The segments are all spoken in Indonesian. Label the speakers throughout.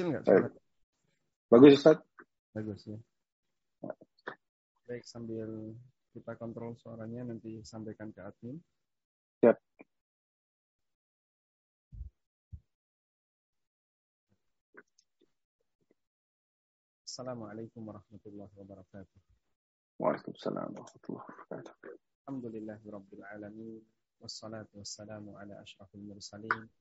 Speaker 1: Kecil nggak suara?
Speaker 2: Bagus Ustaz?
Speaker 1: Bagus ya. Baik, sambil kita kontrol suaranya nanti sampaikan ke admin.
Speaker 2: Siap.
Speaker 1: Assalamualaikum warahmatullahi wabarakatuh.
Speaker 2: Waalaikumsalam warahmatullahi wabarakatuh.
Speaker 1: Alhamdulillahirabbil alamin wassalatu wassalamu ala asyrafil mursalin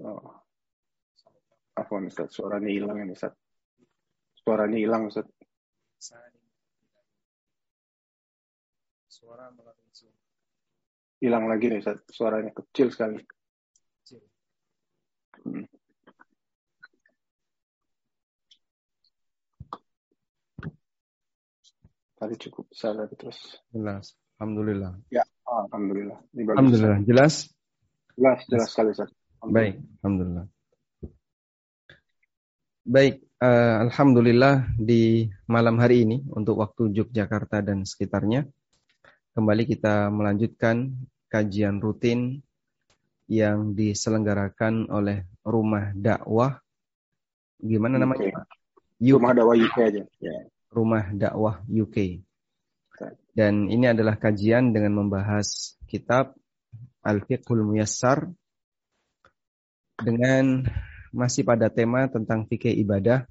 Speaker 1: lahu.
Speaker 2: Oh. Afwan Ustaz, suaranya hilang ini Ustaz. Suaranya hilang Ustaz.
Speaker 1: Salim. Suara melalui Zoom.
Speaker 2: Hilang lagi nih Ustaz. Suaranya kecil sekali.
Speaker 1: Kecil.
Speaker 2: Hmm. Tadi cukup besar tapi terus.
Speaker 1: Jelas. Alhamdulillah.
Speaker 2: Ya, alhamdulillah. Ini bagus.
Speaker 1: Alhamdulillah. Jelas?
Speaker 2: Jelas, jelas sekali Ustaz.
Speaker 1: Baik, alhamdulillah. Baik, eh, alhamdulillah di malam hari ini untuk waktu Yogyakarta dan sekitarnya kembali kita melanjutkan kajian rutin yang diselenggarakan oleh Rumah Dakwah. Gimana namanya, Pak?
Speaker 2: Rumah dakwah UK aja. Ya.
Speaker 1: Rumah Dakwah UK. Dan ini adalah kajian dengan membahas kitab Al-Fiqhul Muyassar dengan masih pada tema tentang fikih ibadah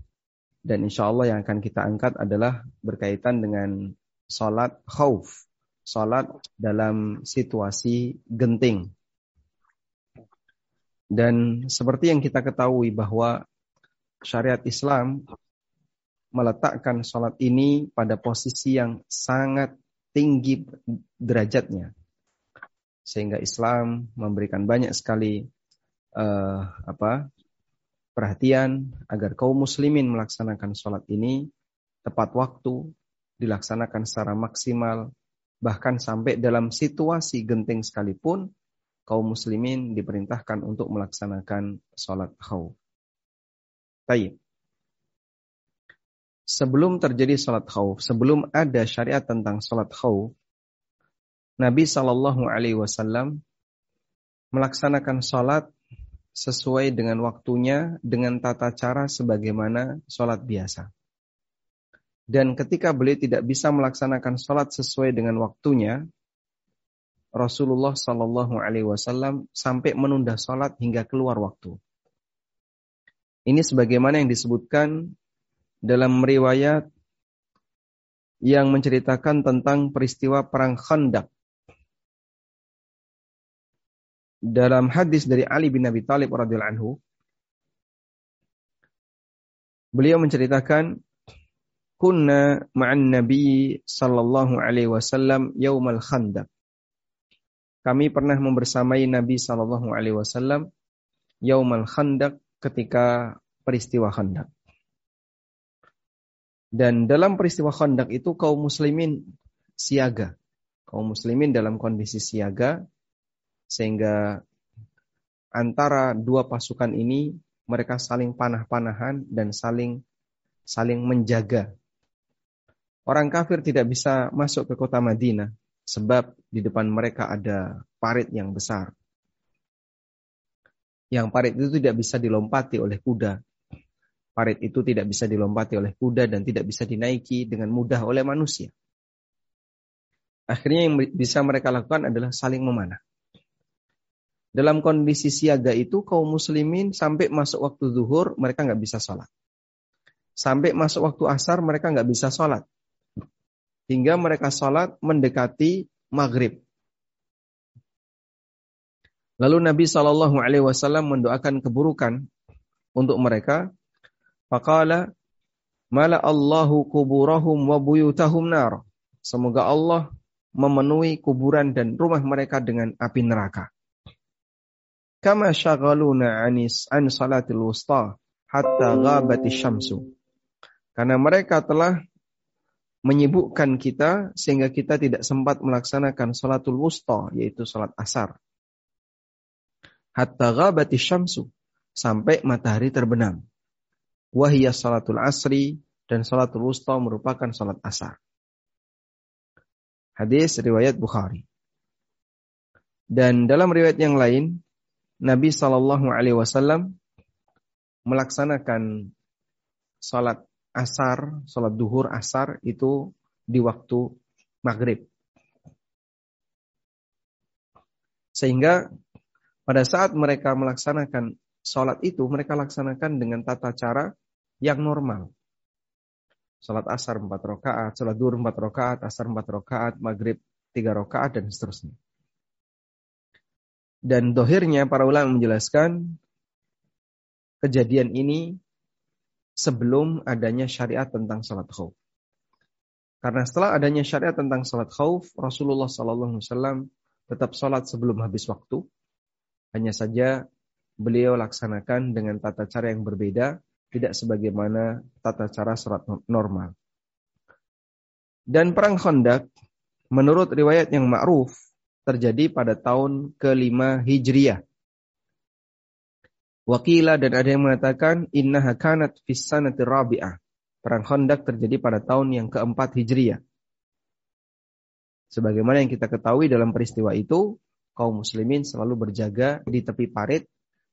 Speaker 1: dan insya Allah yang akan kita angkat adalah berkaitan dengan sholat khauf, sholat dalam situasi genting. Dan seperti yang kita ketahui bahwa syariat Islam meletakkan sholat ini pada posisi yang sangat tinggi derajatnya. Sehingga Islam memberikan banyak sekali uh, apa perhatian agar kaum muslimin melaksanakan sholat ini tepat waktu, dilaksanakan secara maksimal, bahkan sampai dalam situasi genting sekalipun, kaum muslimin diperintahkan untuk melaksanakan sholat. Tayyip. Sebelum terjadi sholat khawf, sebelum ada syariat tentang sholat khawf, Nabi Shallallahu Alaihi Wasallam melaksanakan sholat sesuai dengan waktunya dengan tata cara sebagaimana sholat biasa. Dan ketika beliau tidak bisa melaksanakan sholat sesuai dengan waktunya, Rasulullah Shallallahu Alaihi Wasallam sampai menunda sholat hingga keluar waktu. Ini sebagaimana yang disebutkan dalam riwayat yang menceritakan tentang peristiwa perang Khandaq. Dalam hadis dari Ali bin Abi Thalib radhiyallahu anhu beliau menceritakan kunna ma'an nabi sallallahu alaihi wasallam yaumal khandaq. Kami pernah membersamai Nabi sallallahu alaihi wasallam yaumal khandaq ketika peristiwa khandaq dan dalam peristiwa khandaq itu kaum muslimin siaga kaum muslimin dalam kondisi siaga sehingga antara dua pasukan ini mereka saling panah-panahan dan saling saling menjaga. Orang kafir tidak bisa masuk ke kota Madinah sebab di depan mereka ada parit yang besar. Yang parit itu tidak bisa dilompati oleh kuda. Parit itu tidak bisa dilompati oleh kuda dan tidak bisa dinaiki dengan mudah oleh manusia. Akhirnya yang bisa mereka lakukan adalah saling memanah. Dalam kondisi siaga itu kaum muslimin sampai masuk waktu zuhur mereka nggak bisa sholat. Sampai masuk waktu asar mereka nggak bisa sholat. Hingga mereka sholat mendekati maghrib. Lalu Nabi Shallallahu Alaihi Wasallam mendoakan keburukan untuk mereka. Fakala mala Allahu kuburahum wa buyutahum nar. Semoga Allah memenuhi kuburan dan rumah mereka dengan api neraka kama syagaluna anis an salatil wusta hatta ghabati syamsu. Karena mereka telah menyibukkan kita sehingga kita tidak sempat melaksanakan salatul wusta yaitu salat asar. Hatta ghabati syamsu sampai matahari terbenam. Wahiyya salatul asri dan salatul wusta merupakan salat asar. Hadis riwayat Bukhari. Dan dalam riwayat yang lain, Nabi Shallallahu Alaihi Wasallam melaksanakan salat asar, salat duhur asar itu di waktu maghrib. Sehingga pada saat mereka melaksanakan sholat itu, mereka laksanakan dengan tata cara yang normal. Sholat asar empat rakaat, sholat duhur empat rakaat, asar empat rakaat, maghrib tiga rakaat dan seterusnya. Dan dohirnya para ulama menjelaskan kejadian ini sebelum adanya syariat tentang sholat khauf. Karena setelah adanya syariat tentang sholat khauf, Rasulullah SAW tetap sholat sebelum habis waktu. Hanya saja beliau laksanakan dengan tata cara yang berbeda, tidak sebagaimana tata cara sholat normal. Dan perang Khandaq, menurut riwayat yang ma'ruf, terjadi pada tahun ke-5 Hijriah. Wakila dan ada yang mengatakan innaha kanat fis sanati rabi'ah. Perang Khandaq terjadi pada tahun yang keempat Hijriah. Sebagaimana yang kita ketahui dalam peristiwa itu, kaum muslimin selalu berjaga di tepi parit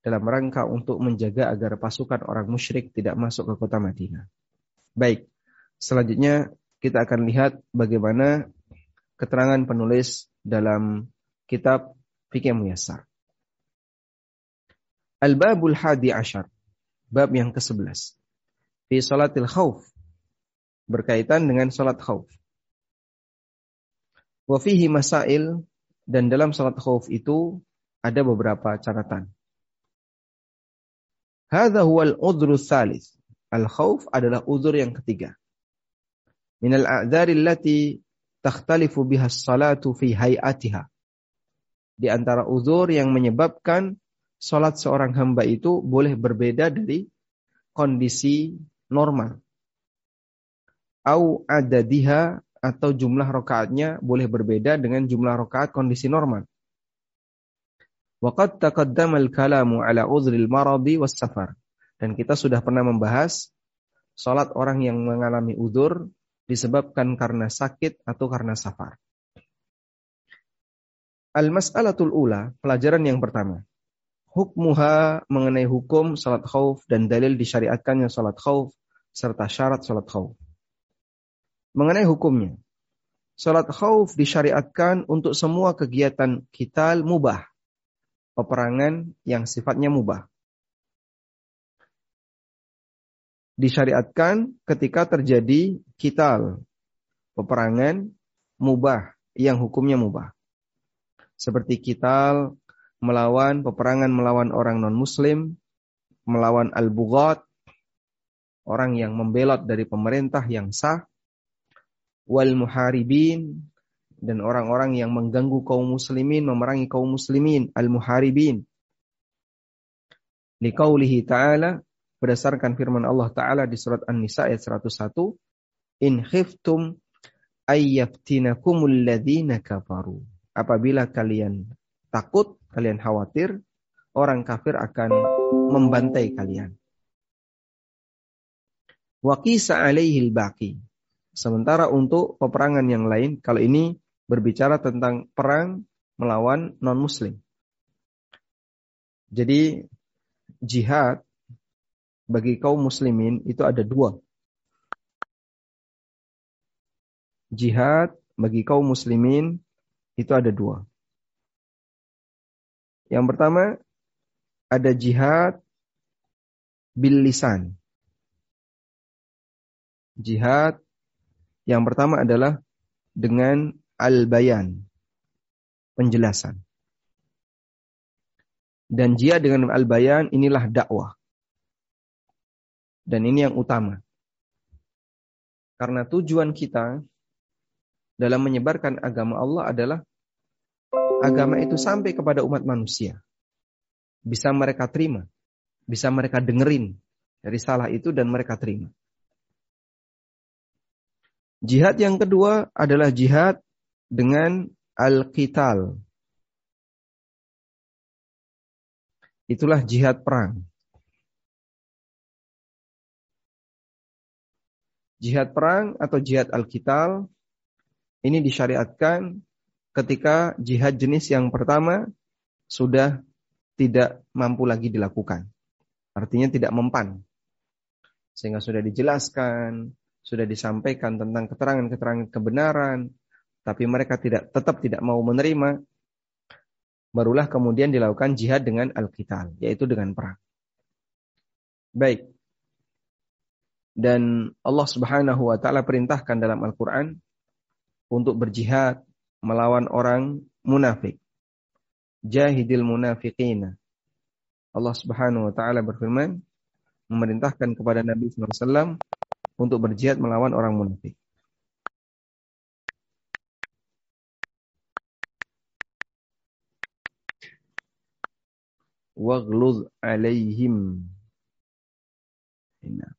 Speaker 1: dalam rangka untuk menjaga agar pasukan orang musyrik tidak masuk ke kota Madinah. Baik, selanjutnya kita akan lihat bagaimana keterangan penulis dalam kitab Fikih Muyassar. Al-Babul Hadi Ashar. Bab yang ke-11. Fi salatil khawf. Berkaitan dengan salat khawf. Wa fihi masail dan dalam salat khawf itu ada beberapa catatan. Hadha huwa al-udhru thalith. Al-khawf adalah uzur yang ketiga. Min al-a'dhari allati takhtalifu biha salatu fi hayatiha. Di antara uzur yang menyebabkan salat seorang hamba itu boleh berbeda dari kondisi normal. Au adadiha atau jumlah rokaatnya boleh berbeda dengan jumlah rokaat kondisi normal. Waqad taqaddama al-kalamu ala uzril maradi was safar. Dan kita sudah pernah membahas salat orang yang mengalami udur disebabkan karena sakit atau karena safar. Al-mas'alatul ula, pelajaran yang pertama. Hukmuha mengenai hukum salat khauf dan dalil disyariatkannya salat khauf serta syarat salat khauf. Mengenai hukumnya. Salat khauf disyariatkan untuk semua kegiatan kital mubah. Peperangan yang sifatnya mubah. disyariatkan ketika terjadi kital, peperangan mubah yang hukumnya mubah. Seperti kital melawan peperangan melawan orang non-muslim, melawan al-bughat, orang yang membelot dari pemerintah yang sah, wal muharibin, dan orang-orang yang mengganggu kaum muslimin, memerangi kaum muslimin, al-muharibin. Liqaulihi ta'ala, berdasarkan firman Allah Ta'ala di surat An-Nisa ayat 101, In khiftum ayyaftinakumul ladhina kafaru. Apabila kalian takut, kalian khawatir, orang kafir akan membantai kalian. Waqisa alaihil baqi. Sementara untuk peperangan yang lain, kalau ini berbicara tentang perang melawan non-muslim. Jadi jihad bagi kaum muslimin itu ada dua. Jihad bagi kaum muslimin itu ada dua. Yang pertama ada jihad bil lisan. Jihad yang pertama adalah dengan al-bayan, penjelasan. Dan jihad dengan al-bayan inilah dakwah. Dan ini yang utama. Karena tujuan kita dalam menyebarkan agama Allah adalah agama itu sampai kepada umat manusia. Bisa mereka terima, bisa mereka dengerin dari salah itu dan mereka terima. Jihad yang kedua adalah jihad dengan al-qital. Itulah jihad perang. Jihad perang atau jihad al-qital ini disyariatkan ketika jihad jenis yang pertama sudah tidak mampu lagi dilakukan. Artinya tidak mempan. Sehingga sudah dijelaskan, sudah disampaikan tentang keterangan-keterangan kebenaran, tapi mereka tidak tetap tidak mau menerima, barulah kemudian dilakukan jihad dengan al-qital, yaitu dengan perang. Baik. Dan Allah Subhanahu wa taala perintahkan dalam Al-Qur'an untuk berjihad melawan orang munafik. Jahidil munafiqina. Allah Subhanahu wa taala berfirman memerintahkan kepada Nabi SAW untuk berjihad melawan orang munafik. Waghluz alaihim. Nah.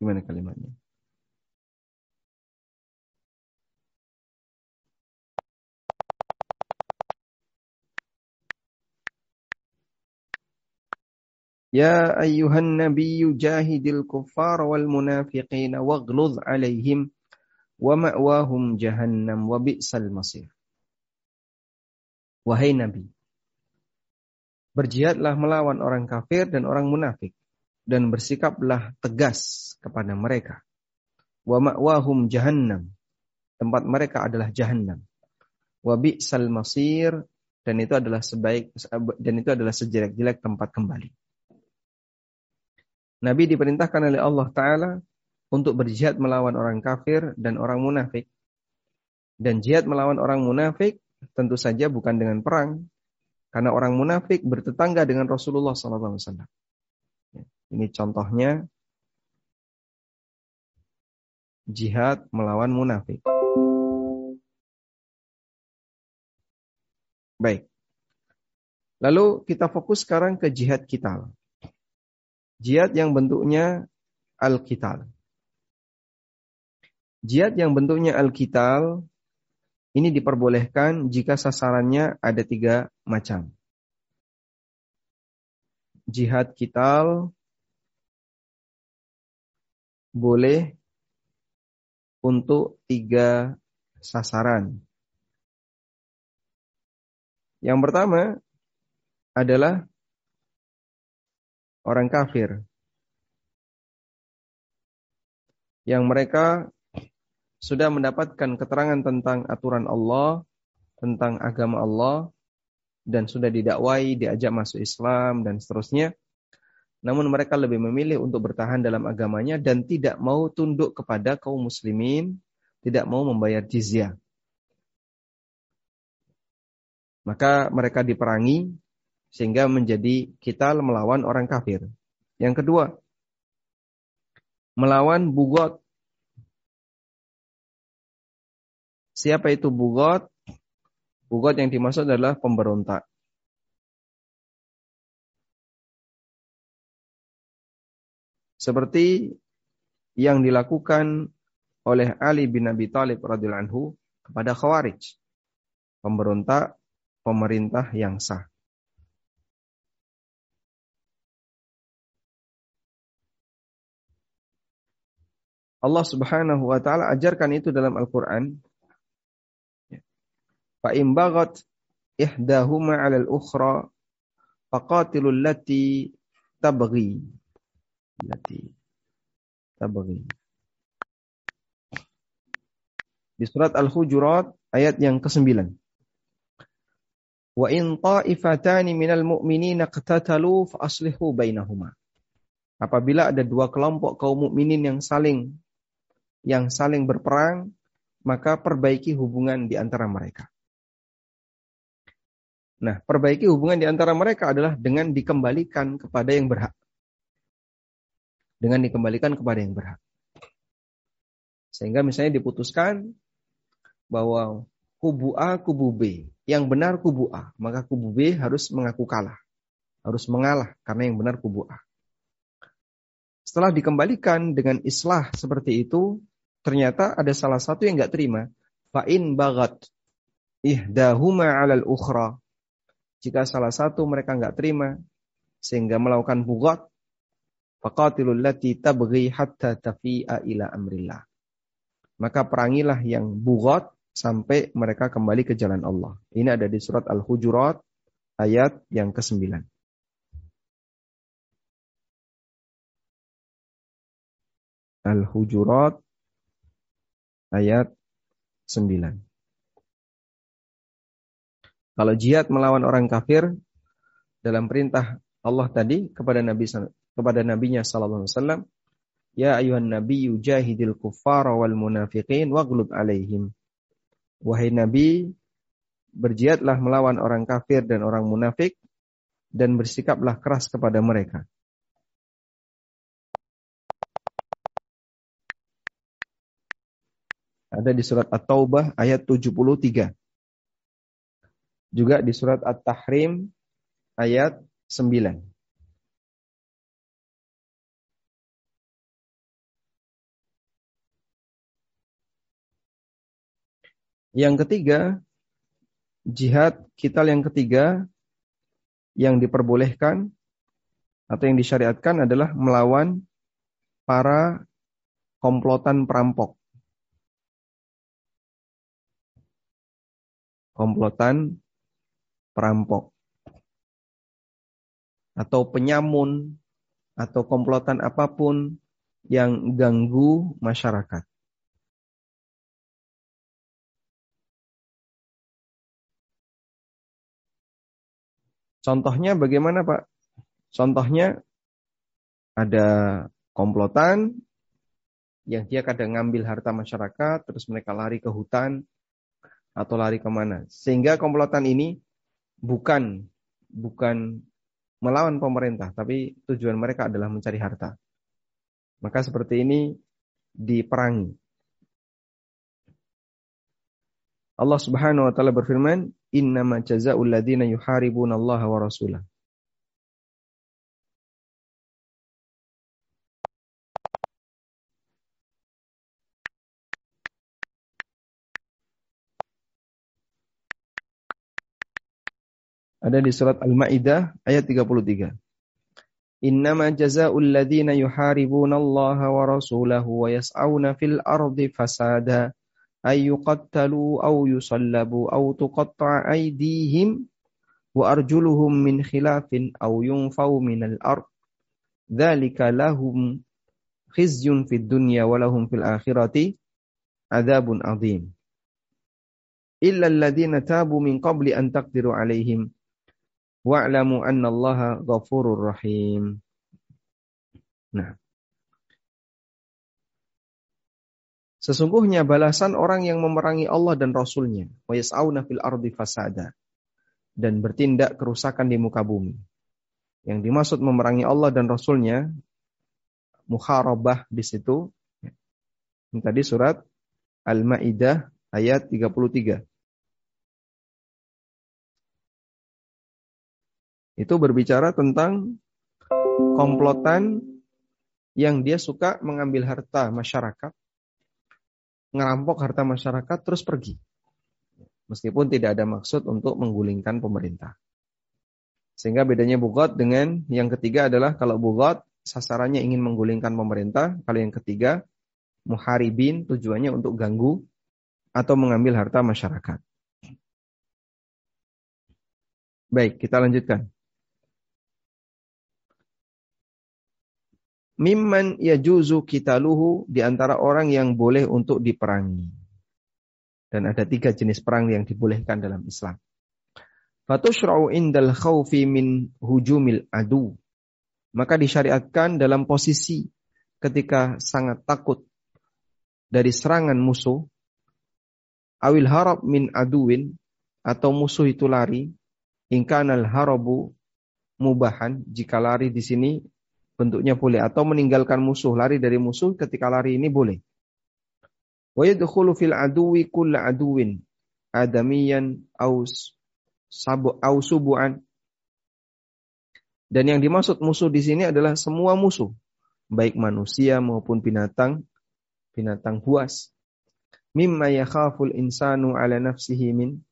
Speaker 1: Gimana kalimatnya? Jahidil kuffar wal munafiqin waghluz alaihim wa ma'wahum jahannam wa bi'sal masir. Wahai Nabi, berjihadlah melawan orang kafir dan orang munafik dan bersikaplah tegas kepada mereka. Wa ma'wahum jahannam. Tempat mereka adalah jahannam. Wa bi'sal masir dan itu adalah sebaik dan itu adalah sejelek-jelek tempat kembali. Nabi diperintahkan oleh Allah Ta'ala untuk berjihad melawan orang kafir dan orang munafik. Dan jihad melawan orang munafik tentu saja bukan dengan perang. Karena orang munafik bertetangga dengan Rasulullah SAW. Ini contohnya jihad melawan munafik. Baik. Lalu kita fokus sekarang ke jihad kita. Jihad yang bentuknya al-qital. Jihad yang bentuknya al-qital ini diperbolehkan jika sasarannya ada tiga macam. Jihad kital boleh untuk tiga sasaran. Yang pertama adalah orang kafir yang mereka sudah mendapatkan keterangan tentang aturan Allah, tentang agama Allah, dan sudah didakwai, diajak masuk Islam, dan seterusnya. Namun mereka lebih memilih untuk bertahan dalam agamanya dan tidak mau tunduk kepada kaum muslimin, tidak mau membayar jizyah. Maka mereka diperangi sehingga menjadi kita melawan orang kafir. Yang kedua, melawan bugot. Siapa itu bugot? Bugot yang dimaksud adalah pemberontak. Seperti yang dilakukan oleh Ali bin Abi Thalib radhiyallahu anhu kepada Khawarij. Pemberontak pemerintah yang sah. Allah Subhanahu wa taala ajarkan itu dalam Al-Qur'an. Fa in baghat ihdahuma 'ala al-ukhra faqatilul lati tabghi. Lati tabghi. Di surat Al-Hujurat ayat yang ke-9. Wa in ta'ifatani minal mu'minina qatatalu fa aslihu bainahuma. Apabila ada dua kelompok kaum mukminin yang saling yang saling berperang, maka perbaiki hubungan di antara mereka. Nah, perbaiki hubungan di antara mereka adalah dengan dikembalikan kepada yang berhak. Dengan dikembalikan kepada yang berhak. Sehingga misalnya diputuskan bahwa kubu A, kubu B. Yang benar kubu A. Maka kubu B harus mengaku kalah. Harus mengalah karena yang benar kubu A. Setelah dikembalikan dengan islah seperti itu, ternyata ada salah satu yang nggak terima. Fa'in bagat ihdahuma 'alal ukhra. Jika salah satu mereka nggak terima sehingga melakukan bugat, faqatilul lati tabghi hatta tafi'a ila amrillah. Maka perangilah yang bugat sampai mereka kembali ke jalan Allah. Ini ada di surat Al-Hujurat ayat yang ke-9. Al-Hujurat ayat 9. Kalau jihad melawan orang kafir dalam perintah Allah tadi kepada Nabi kepada nabinya sallallahu alaihi wasallam, ya ayuhan nabiyyu jahidil kuffara wal munafiqin waghlub alaihim. Wahai nabi, berjihadlah melawan orang kafir dan orang munafik dan bersikaplah keras kepada mereka. Ada di surat At-Taubah ayat 73. Juga di surat At-Tahrim ayat 9. Yang ketiga, jihad kita yang ketiga yang diperbolehkan atau yang disyariatkan adalah melawan para komplotan perampok. Komplotan perampok atau penyamun atau komplotan apa pun yang ganggu masyarakat. Contohnya bagaimana Pak? Contohnya ada komplotan yang dia kadang ngambil harta masyarakat, terus mereka lari ke hutan atau lari ke mana. Sehingga komplotan ini bukan bukan melawan pemerintah, tapi tujuan mereka adalah mencari harta. Maka seperti ini diperangi. Allah Subhanahu wa taala berfirman, "Innama jazaa'ul ladzina yuharibuna Allah wa rasulah." Ada di surat Al-Maidah ayat 33. Innama jazaa'ul ladzina yuharibuna Allah wa rasulahu wa yas'auna fil ardi fasada ay yuqattalu aw yusallabu aw tuqatta'a aydihim wa arjuluhum min khilafin aw yunfau minal ard. Dzalika lahum khizyun fid dunya wa lahum fil akhirati adzabun adzim. Illa alladziina tabu min qabli an taqdiru alaihim wa'lamu annallaha ghafurur rahim. Nah. Sesungguhnya balasan orang yang memerangi Allah dan Rasulnya. Wa yas'auna fil ardi fasada. Dan bertindak kerusakan di muka bumi. Yang dimaksud memerangi Allah dan Rasulnya. Muharabah di situ. Ini tadi surat Al-Ma'idah ayat 33. Itu berbicara tentang komplotan yang dia suka mengambil harta masyarakat, ngerampok harta masyarakat terus pergi. Meskipun tidak ada maksud untuk menggulingkan pemerintah. Sehingga bedanya bugot dengan yang ketiga adalah kalau bugot sasarannya ingin menggulingkan pemerintah, kalau yang ketiga muharibin tujuannya untuk ganggu atau mengambil harta masyarakat. Baik, kita lanjutkan. Mimman yajuzu kitaluhu di antara orang yang boleh untuk diperangi. Dan ada tiga jenis perang yang dibolehkan dalam Islam. Fatushra'u indal khawfi min hujumil adu. Maka disyariatkan dalam posisi ketika sangat takut dari serangan musuh. Awil harab min aduin. Atau musuh itu lari. Ingkanal harabu mubahan. Jika lari di sini bentuknya boleh atau meninggalkan musuh, lari dari musuh ketika lari ini boleh. Wa yadkhulu fil aduwi kull aduwin adamiyan aus sabu. Dan yang dimaksud musuh di sini adalah semua musuh, baik manusia maupun binatang, binatang buas. Mimma yakhaful insanu ala nafsihi min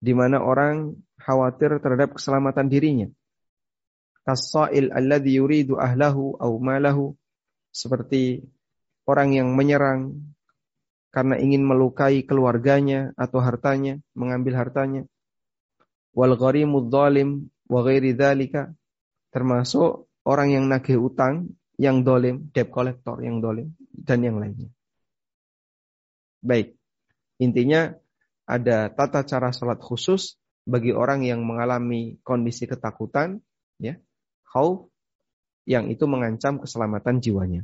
Speaker 1: di mana orang khawatir terhadap keselamatan dirinya. Kasail alladhi yuridu ahlahu au malahu seperti orang yang menyerang karena ingin melukai keluarganya atau hartanya, mengambil hartanya. Wal gharimud dhalim wa ghairi dzalika termasuk orang yang nagih utang yang dolim, debt collector yang dolim dan yang lainnya. Baik, intinya ada tata cara sholat khusus bagi orang yang mengalami kondisi ketakutan, ya, khauf, yang itu mengancam keselamatan jiwanya.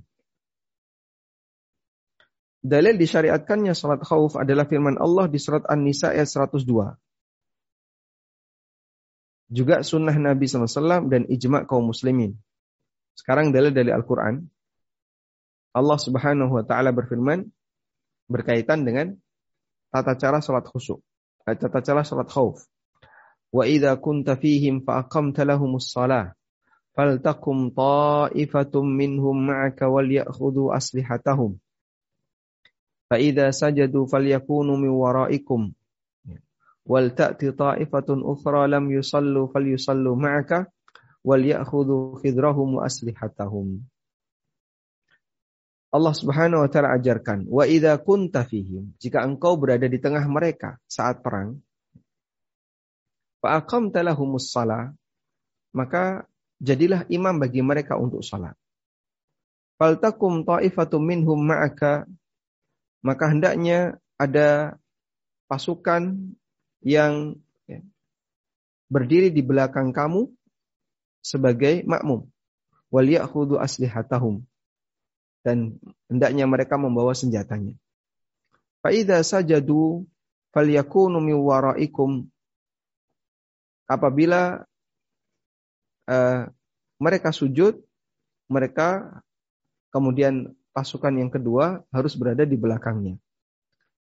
Speaker 1: Dalil disyariatkannya salat khauf adalah firman Allah di surat An-Nisa ayat 102. Juga sunnah Nabi SAW dan ijma' kaum muslimin. Sekarang dalil dari Al-Quran. Allah Subhanahu wa taala berfirman berkaitan dengan tata cara salat khusyuk, eh, tata cara salat khauf. Wa idza kunta fihim fa aqamta lahumus ya'khudhu aslihatahum. Fa idza sajadu falyakunu min wara'ikum wal ta'ti ta'ifatun ukhra lam yusallu falyusallu ma'aka wal ya'khudhu khidrahum wa aslihatahum. Allah Subhanahu wa taala ajarkan, wa idza kunta fihim, jika engkau berada di tengah mereka saat perang, fa aqamta lahumus maka jadilah imam bagi mereka untuk salat. Faltakum ta'ifatum minhum ma'aka, maka hendaknya ada pasukan yang ya, berdiri di belakang kamu sebagai makmum. Wal ya'khudhu aslihatahum dan hendaknya mereka membawa senjatanya. Fa'idha sajadu falyakunu min waraikum apabila uh, mereka sujud, mereka kemudian pasukan yang kedua harus berada di belakangnya.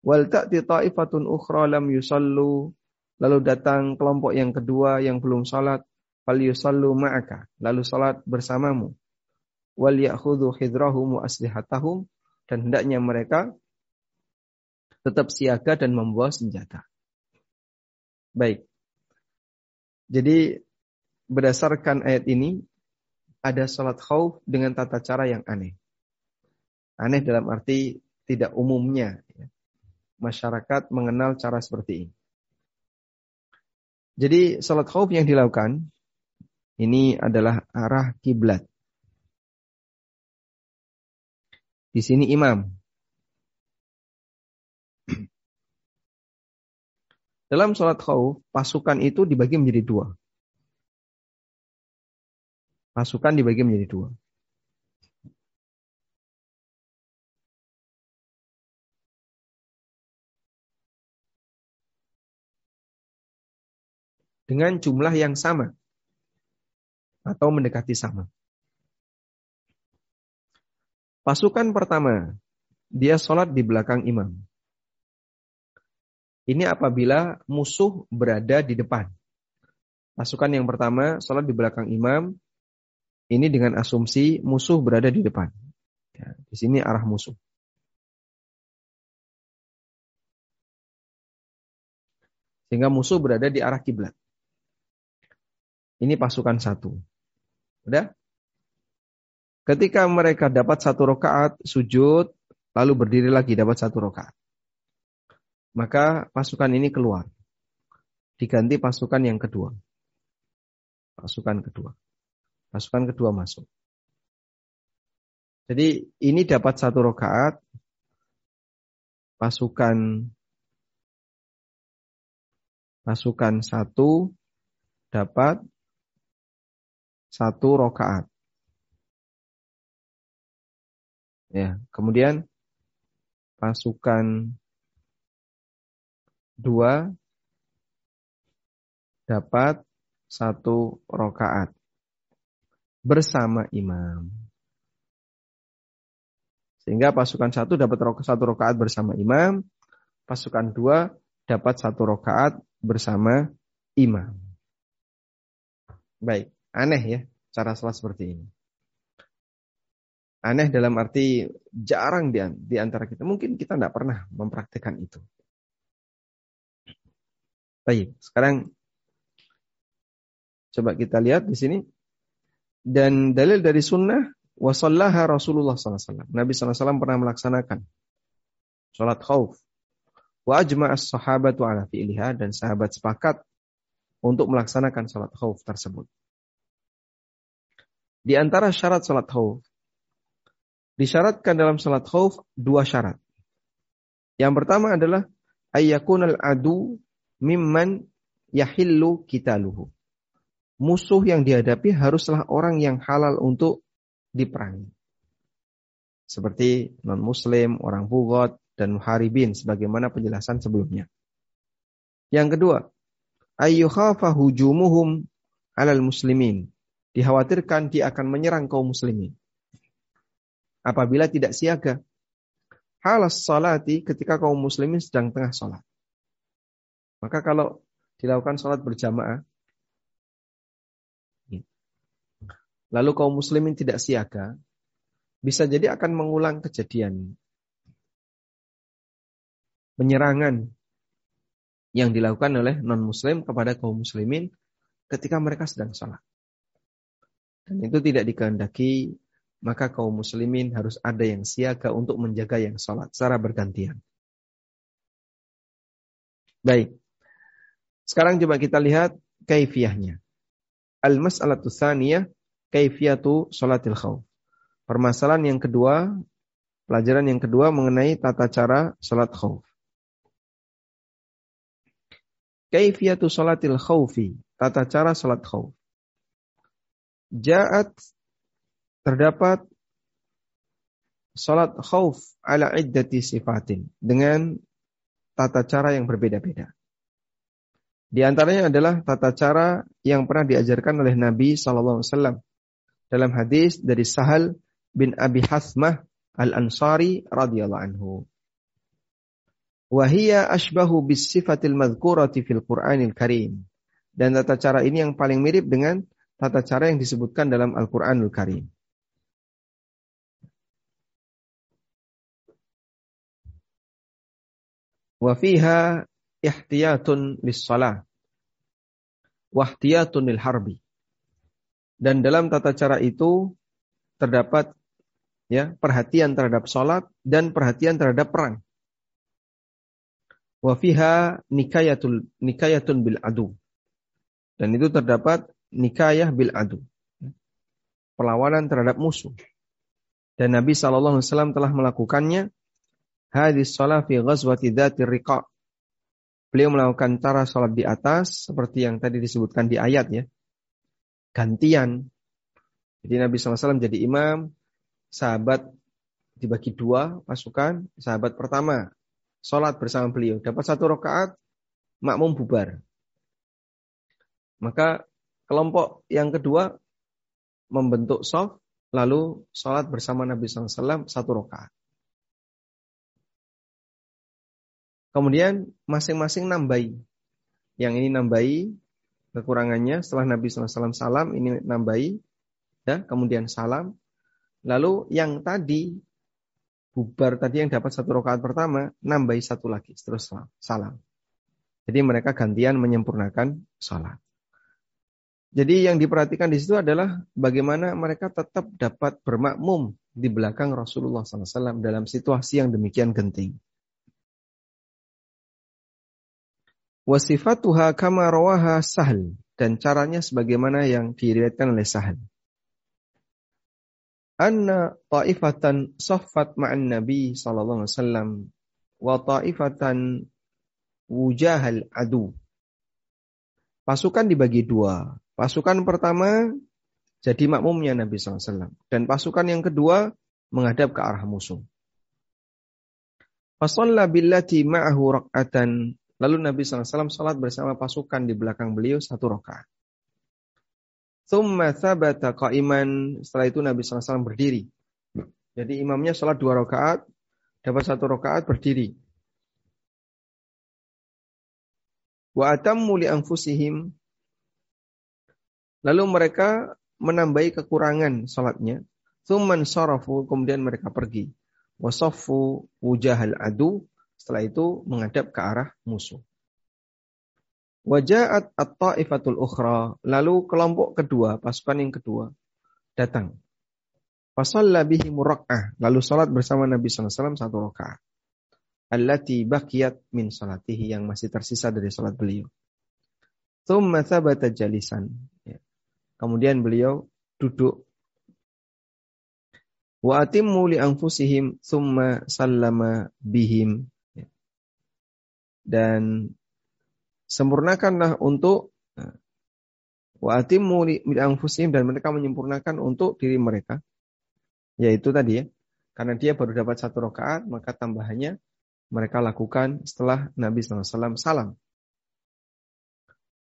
Speaker 1: Wal ta'ti ta'ifatun ukhra lam yusallu lalu datang kelompok yang kedua yang belum salat fal yusallu ma'aka lalu salat bersamamu wal ya'khudhu hidrahum wa aslihatahum dan hendaknya mereka tetap siaga dan membawa senjata. Baik. Jadi berdasarkan ayat ini ada salat khauf dengan tata cara yang aneh. Aneh dalam arti tidak umumnya ya. masyarakat mengenal cara seperti ini. Jadi salat khauf yang dilakukan ini adalah arah kiblat. Di sini imam. Dalam sholat khauf, pasukan itu dibagi menjadi dua. Pasukan dibagi menjadi dua. Dengan jumlah yang sama. Atau mendekati sama. Pasukan pertama, dia sholat di belakang imam. Ini apabila musuh berada di depan. Pasukan yang pertama sholat di belakang imam. Ini dengan asumsi musuh berada di depan. Ya, di sini arah musuh. Sehingga musuh berada di arah kiblat. Ini pasukan satu. Udah? Ketika mereka dapat satu rokaat sujud, lalu berdiri lagi dapat satu rokaat. Maka pasukan ini keluar. Diganti pasukan yang kedua. Pasukan kedua. Pasukan kedua masuk. Jadi ini dapat satu rokaat. Pasukan pasukan satu dapat satu rokaat. Ya, kemudian pasukan dua dapat satu rokaat bersama imam. Sehingga pasukan satu dapat satu rokaat bersama imam, pasukan dua dapat satu rokaat bersama imam. Baik, aneh ya cara sholat seperti ini. Aneh dalam arti jarang di, di antara kita. Mungkin kita tidak pernah mempraktekkan itu. Baik, sekarang coba kita lihat di sini. Dan dalil dari sunnah wasallaha Rasulullah SAW. Nabi SAW pernah melaksanakan sholat khauf. Wa ajma'as sahabatu ala fi'liha dan sahabat sepakat untuk melaksanakan sholat khauf tersebut. Di antara syarat sholat khauf, disyaratkan dalam sholat khauf dua syarat. Yang pertama adalah ayyakunal adu mimman yahillu kitaluhu musuh yang dihadapi haruslah orang yang halal untuk diperangi. Seperti non-muslim, orang bugot, dan muharibin sebagaimana penjelasan sebelumnya. Yang kedua, ayyukhafa hujumuhum alal muslimin. Dikhawatirkan dia akan menyerang kaum muslimin. Apabila tidak siaga. Halas salati ketika kaum muslimin sedang tengah sholat. Maka kalau dilakukan sholat berjamaah, lalu kaum muslimin tidak siaga, bisa jadi akan mengulang kejadian penyerangan yang dilakukan oleh non-muslim kepada kaum muslimin ketika mereka sedang sholat. Dan itu tidak dikehendaki, maka kaum muslimin harus ada yang siaga untuk menjaga yang sholat secara bergantian. Baik. Sekarang coba kita lihat kaifiahnya. Al-mas'alatu tsaniyah kaifiyatu salatil khauf. Permasalahan yang kedua, pelajaran yang kedua mengenai tata cara salat khauf. Kaifiyatu salatil khaufi, tata cara salat khauf. Ja'at terdapat salat khauf ala iddati sifatin dengan tata cara yang berbeda-beda. Di antaranya adalah tata cara yang pernah diajarkan oleh Nabi SAW dalam hadis dari Sahal bin Abi Hasmah Al-Ansari radhiyallahu anhu. Wahia ashbahu bis sifatil madhkurati fil Qur'anil Karim. Dan tata cara ini yang paling mirip dengan tata cara yang disebutkan dalam Al-Qur'anul Karim. Wa fiha ihtiyatun lis salah. Wahtiyatun lil harbi. Dan dalam tata cara itu terdapat ya perhatian terhadap sholat dan perhatian terhadap perang. Wafiha nikayatul nikayatun bil adu. Dan itu terdapat nikayah bil adu. Perlawanan terhadap musuh. Dan Nabi SAW telah melakukannya hadis sholat fi ghazwati dhatir riqa. Beliau melakukan cara sholat di atas seperti yang tadi disebutkan di ayat ya gantian. Jadi Nabi SAW jadi imam, sahabat dibagi dua pasukan, sahabat pertama sholat bersama beliau, dapat satu rakaat, makmum bubar. Maka kelompok yang kedua membentuk soft, lalu sholat bersama Nabi SAW satu rakaat. Kemudian masing-masing nambahi. Yang ini nambahi, kekurangannya setelah Nabi SAW salam ini nambahi ya kemudian salam. Lalu yang tadi bubar tadi yang dapat satu rakaat pertama nambahi satu lagi terus salam. Jadi mereka gantian menyempurnakan salat. Jadi yang diperhatikan di situ adalah bagaimana mereka tetap dapat bermakmum di belakang Rasulullah SAW dalam situasi yang demikian genting. Wasifatuha kama rawaha Sahal dan caranya sebagaimana yang diriwayatkan oleh Sahal. Anna ta'ifatan saffat ma'an Nabi sallallahu alaihi wasallam wa ta'ifatan wujahal adu. Pasukan dibagi dua. Pasukan pertama jadi makmumnya Nabi SAW. Dan pasukan yang kedua menghadap ke arah musuh. Fasalla billati ma'ahu rak'atan Lalu Nabi SAW salat bersama pasukan di belakang beliau satu rakaat. Thumma thabata qa'iman. Setelah itu Nabi SAW berdiri. Jadi imamnya salat dua rakaat, dapat satu rakaat berdiri. Wa atammu li anfusihim. Lalu mereka menambahi kekurangan salatnya. Thumman sarafu, kemudian mereka pergi. Wasaffu wujahal adu, setelah itu menghadap ke arah musuh. Wajahat at-ta'ifatul ukhra. Lalu kelompok kedua, pasukan yang kedua, datang. Fasalla bihi murak'ah. Lalu salat bersama Nabi SAW satu rakaat. Allati bakiyat min salatihi. Yang masih tersisa dari salat beliau. Thumma thabata jalisan. Ya. Kemudian beliau duduk. Wa atimmu li anfusihim thumma sallama bihim. Dan sempurnakanlah untuk nah, wa atimmu dan mereka menyempurnakan untuk diri mereka. Yaitu tadi ya karena dia baru dapat satu rakaat maka tambahannya mereka lakukan setelah Nabi SAW salam.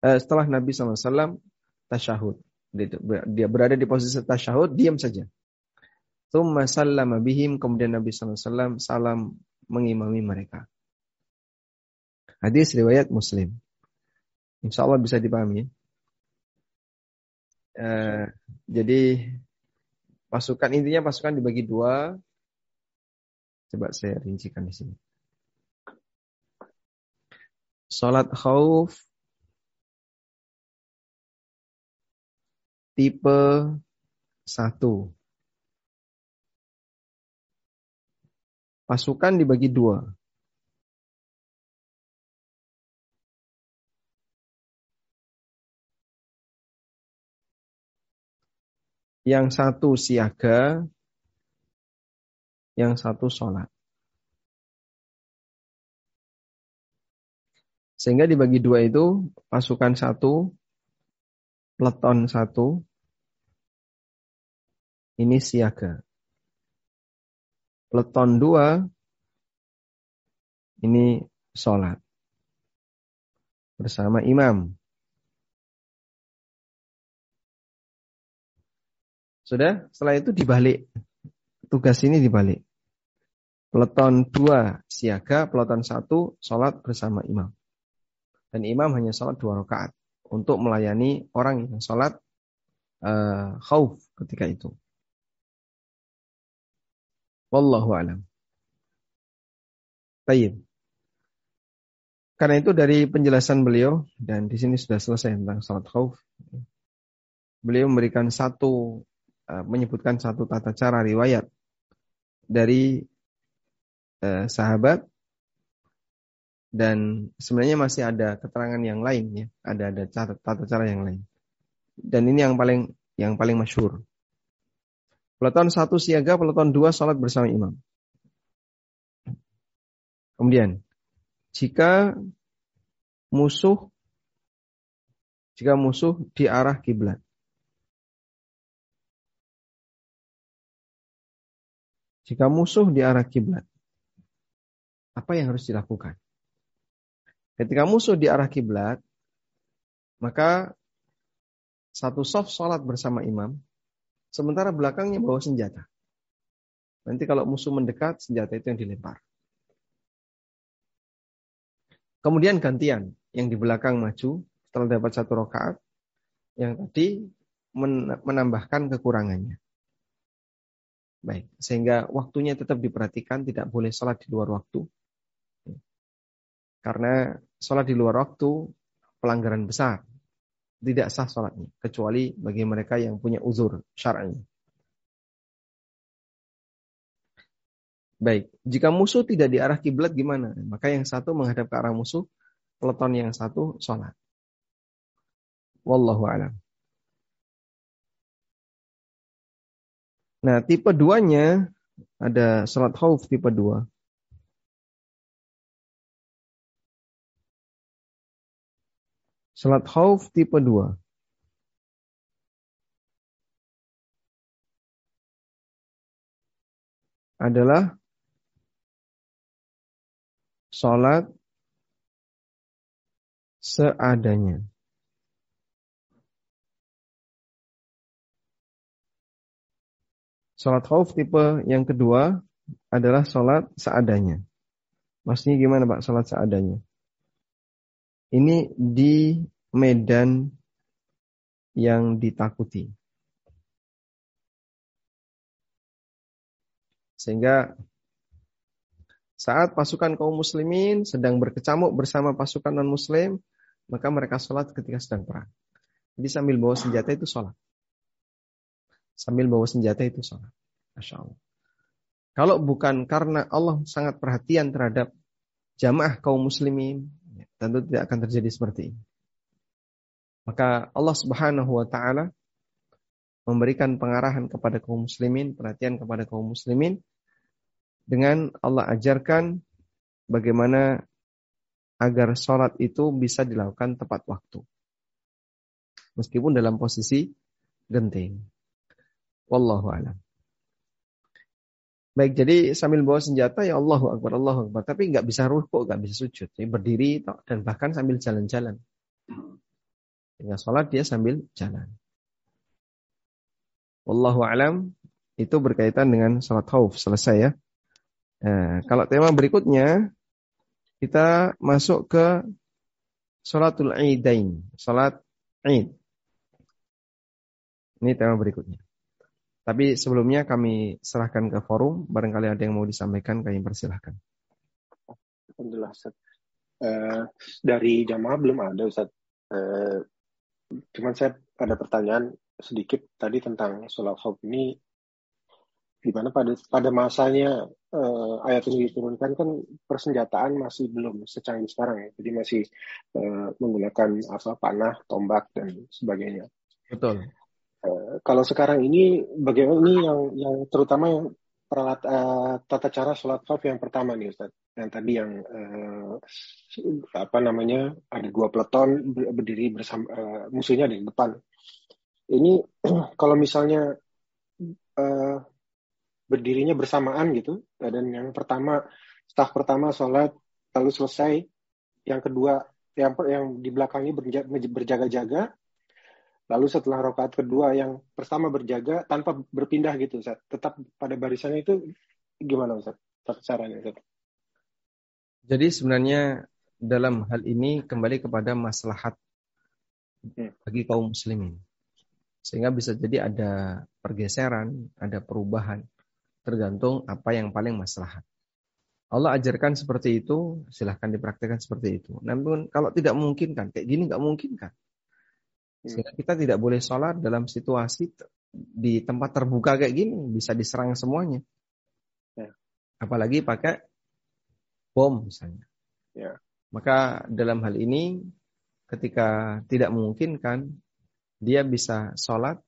Speaker 1: Eh, setelah Nabi SAW tasyahud. Dia berada di posisi tasyahud diam saja. Thumma sallama bihim kemudian Nabi SAW salam mengimami mereka hadis riwayat Muslim Insya Allah bisa dipahami. Uh, jadi pasukan intinya pasukan dibagi dua. Coba saya rincikan di sini. Salat khauf tipe satu. Pasukan dibagi dua. Yang satu siaga, yang satu sholat. Sehingga dibagi dua itu pasukan satu, peleton satu, ini siaga. Peleton dua, ini sholat. Bersama imam. Sudah? Setelah itu dibalik. Tugas ini dibalik. Peleton dua siaga, peleton satu sholat bersama imam. Dan imam hanya sholat dua rakaat untuk melayani orang yang sholat uh, khauf ketika itu. Wallahu alam. Tayyib. Karena itu dari penjelasan beliau dan di sini sudah selesai tentang salat khauf. Beliau memberikan satu menyebutkan satu tata cara riwayat dari uh, sahabat dan sebenarnya masih ada keterangan yang lain ya, ada ada tata cara yang lain. Dan ini yang paling yang paling masyhur. Peleton satu siaga, peleton dua sholat bersama imam. Kemudian, jika musuh jika musuh di arah kiblat, Jika musuh di arah kiblat, apa yang harus dilakukan? Ketika musuh di arah kiblat, maka satu soft sholat bersama imam, sementara belakangnya bawa senjata. Nanti kalau musuh mendekat, senjata itu yang dilempar. Kemudian gantian, yang di belakang maju setelah dapat satu rakaat, yang tadi menambahkan kekurangannya. Baik, sehingga waktunya tetap diperhatikan, tidak boleh sholat di luar waktu. Karena sholat di luar waktu pelanggaran besar. Tidak sah sholatnya, kecuali bagi mereka yang punya uzur syar'i. Baik, jika musuh tidak di arah kiblat gimana? Maka yang satu menghadap ke arah musuh, peleton yang satu sholat. Wallahu a'lam. Nah, tipe duanya ada salat khauf tipe dua. Salat khauf tipe dua. adalah salat seadanya. Sholat khauf tipe yang kedua adalah sholat seadanya. Maksudnya gimana Pak sholat seadanya? Ini di medan yang ditakuti. Sehingga saat pasukan kaum muslimin sedang berkecamuk bersama pasukan non muslim, maka mereka sholat ketika sedang perang. Jadi sambil bawa senjata itu sholat. Sambil bawa senjata itu sholat. Masya Allah. Kalau bukan karena Allah sangat perhatian terhadap jamaah kaum muslimin, ya, tentu tidak akan terjadi seperti ini. Maka Allah Subhanahu wa taala memberikan pengarahan kepada kaum muslimin, perhatian kepada kaum muslimin dengan Allah ajarkan bagaimana agar sholat itu bisa dilakukan tepat waktu. Meskipun dalam posisi genting. Wallahu a'lam. Baik, jadi sambil bawa senjata ya Allahu Akbar, Allahu Akbar. Tapi nggak bisa ruku, nggak bisa sujud. Jadi berdiri dan bahkan sambil jalan-jalan. Dengan sholat dia sambil jalan. Wallahu alam itu berkaitan dengan sholat khauf. Selesai ya. Nah, kalau tema berikutnya kita masuk ke sholatul idain. Sholat id. Ini tema berikutnya. Tapi sebelumnya kami serahkan ke forum, barangkali ada yang mau disampaikan, kami persilahkan.
Speaker 2: Alhamdulillah, Ustaz. Uh, dari jamaah belum ada, Ustaz. Uh, cuman saya ada pertanyaan sedikit tadi tentang sholat khawf ini. Gimana pada pada masanya uh, ayat ini diturunkan kan persenjataan masih belum secanggih sekarang ya. Jadi masih uh, menggunakan apa panah, tombak dan sebagainya.
Speaker 1: Betul.
Speaker 2: Eh, kalau sekarang ini bagaimana ini yang yang terutama yang peralat uh, tata cara sholat khawf yang pertama nih Ustaz. Yang tadi yang uh, apa namanya ada dua peleton berdiri bersama uh, musuhnya di depan. Ini kalau misalnya uh, berdirinya bersamaan gitu dan yang pertama staf pertama sholat lalu selesai, yang kedua yang yang di belakangnya berjaga-jaga Lalu setelah rokaat kedua yang pertama berjaga tanpa berpindah gitu, Ustaz. Tetap pada barisannya itu gimana, Ustaz? Caranya, Ustaz?
Speaker 1: Jadi sebenarnya dalam hal ini kembali kepada maslahat hmm. bagi kaum muslimin. Sehingga bisa jadi ada pergeseran, ada perubahan, tergantung apa yang paling maslahat. Allah ajarkan seperti itu, silahkan dipraktekkan seperti itu. Namun kalau tidak mungkin kan, kayak gini nggak mungkin kan. Sehingga kita tidak boleh sholat dalam situasi di tempat terbuka kayak gini, bisa diserang semuanya. Ya. Apalagi pakai bom misalnya. Ya. Maka dalam hal ini ketika tidak memungkinkan, dia bisa sholat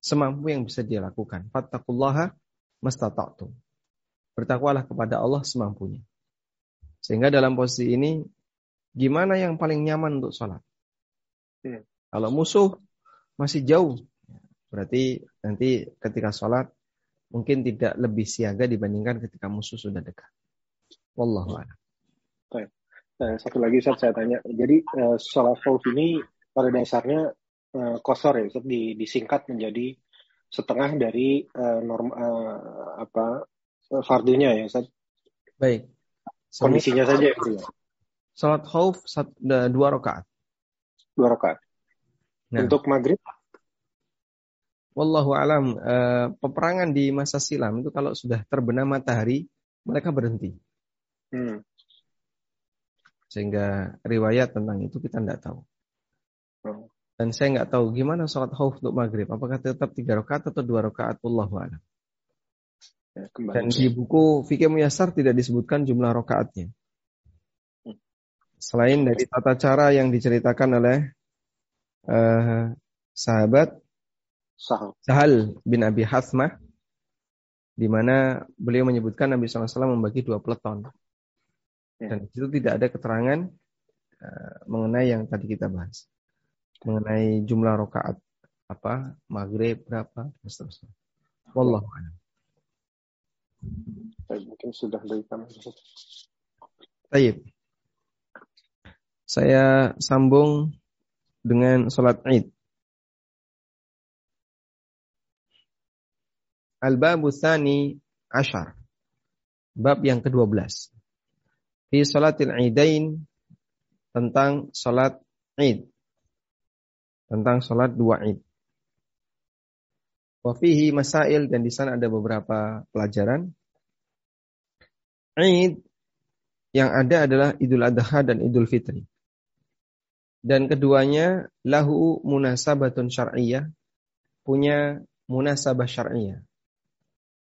Speaker 1: semampu yang bisa dia lakukan. Fattakullaha mastata'tum. Bertakwalah kepada Allah semampunya. Sehingga dalam posisi ini, gimana yang paling nyaman untuk sholat? Ya. Kalau musuh masih jauh, berarti nanti ketika sholat mungkin tidak lebih siaga dibandingkan ketika musuh sudah dekat. Wallahu a'lam.
Speaker 2: Nah, satu lagi Ustaz saya tanya. Jadi uh, sholat khawf ini pada dasarnya uh, kosor ya Ustaz, di, disingkat menjadi setengah dari uh, norm uh, apa fardunya ya Ustaz.
Speaker 1: Baik.
Speaker 2: Kondisinya saja ya.
Speaker 1: Salat khauf dua rakaat.
Speaker 2: Dua rakaat. Nah. Untuk maghrib?
Speaker 1: Wallahu alam. Uh, peperangan di masa silam itu kalau sudah terbenam matahari, mereka berhenti. Hmm. Sehingga riwayat tentang itu kita tidak tahu. Hmm. Dan saya nggak tahu gimana sholat khauf untuk maghrib. Apakah tetap tiga rakaat atau dua rakaat? Wallahu alam. Ya, Dan di buku Fikih Muyasar tidak disebutkan jumlah rakaatnya. Hmm. Selain dari tata cara yang diceritakan oleh uh, sahabat Sahal. Sahal bin Abi Hasmah di mana beliau menyebutkan Nabi SAW membagi dua peleton. Ya. Dan itu tidak ada keterangan uh, mengenai yang tadi kita bahas. Mengenai jumlah rokaat apa, maghrib berapa, dan seterusnya. Wallahu a'lam.
Speaker 2: Mungkin sudah dari kami.
Speaker 1: Baik. Saya sambung dengan sholat id. Al-babu thani ashar. Bab yang ke-12. Di sholatil idain tentang sholat id. Tentang sholat dua id. Wafihi masail dan di sana ada beberapa pelajaran. Id yang ada adalah Idul Adha dan Idul Fitri. Dan keduanya lahu munasabatun syar'iyah, punya munasabah syar'iyah.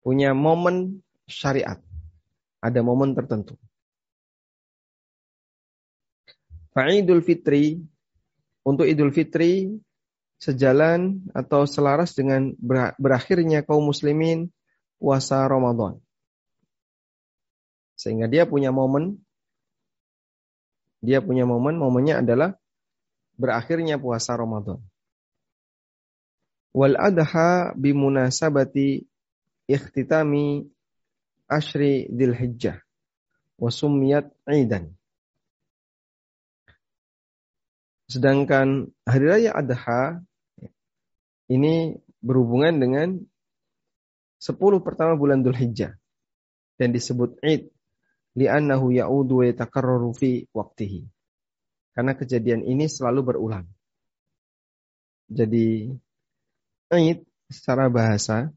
Speaker 1: Punya momen syariat. Ada momen tertentu. Fa'idul fitri untuk Idul Fitri sejalan atau selaras dengan berakhirnya kaum muslimin puasa Ramadan. Sehingga dia punya momen dia punya momen, momennya adalah berakhirnya puasa Ramadan. Wal adha bimunasabati ikhtitami ashri dzil hijjah wa sumiyat aidan. Sedangkan hari raya adha ini berhubungan dengan 10 pertama bulan Dhul Hijjah dan disebut Id li'annahu ya'udu wa yatakarraru fi waqtihi. Karena kejadian ini selalu berulang. Jadi Id secara bahasa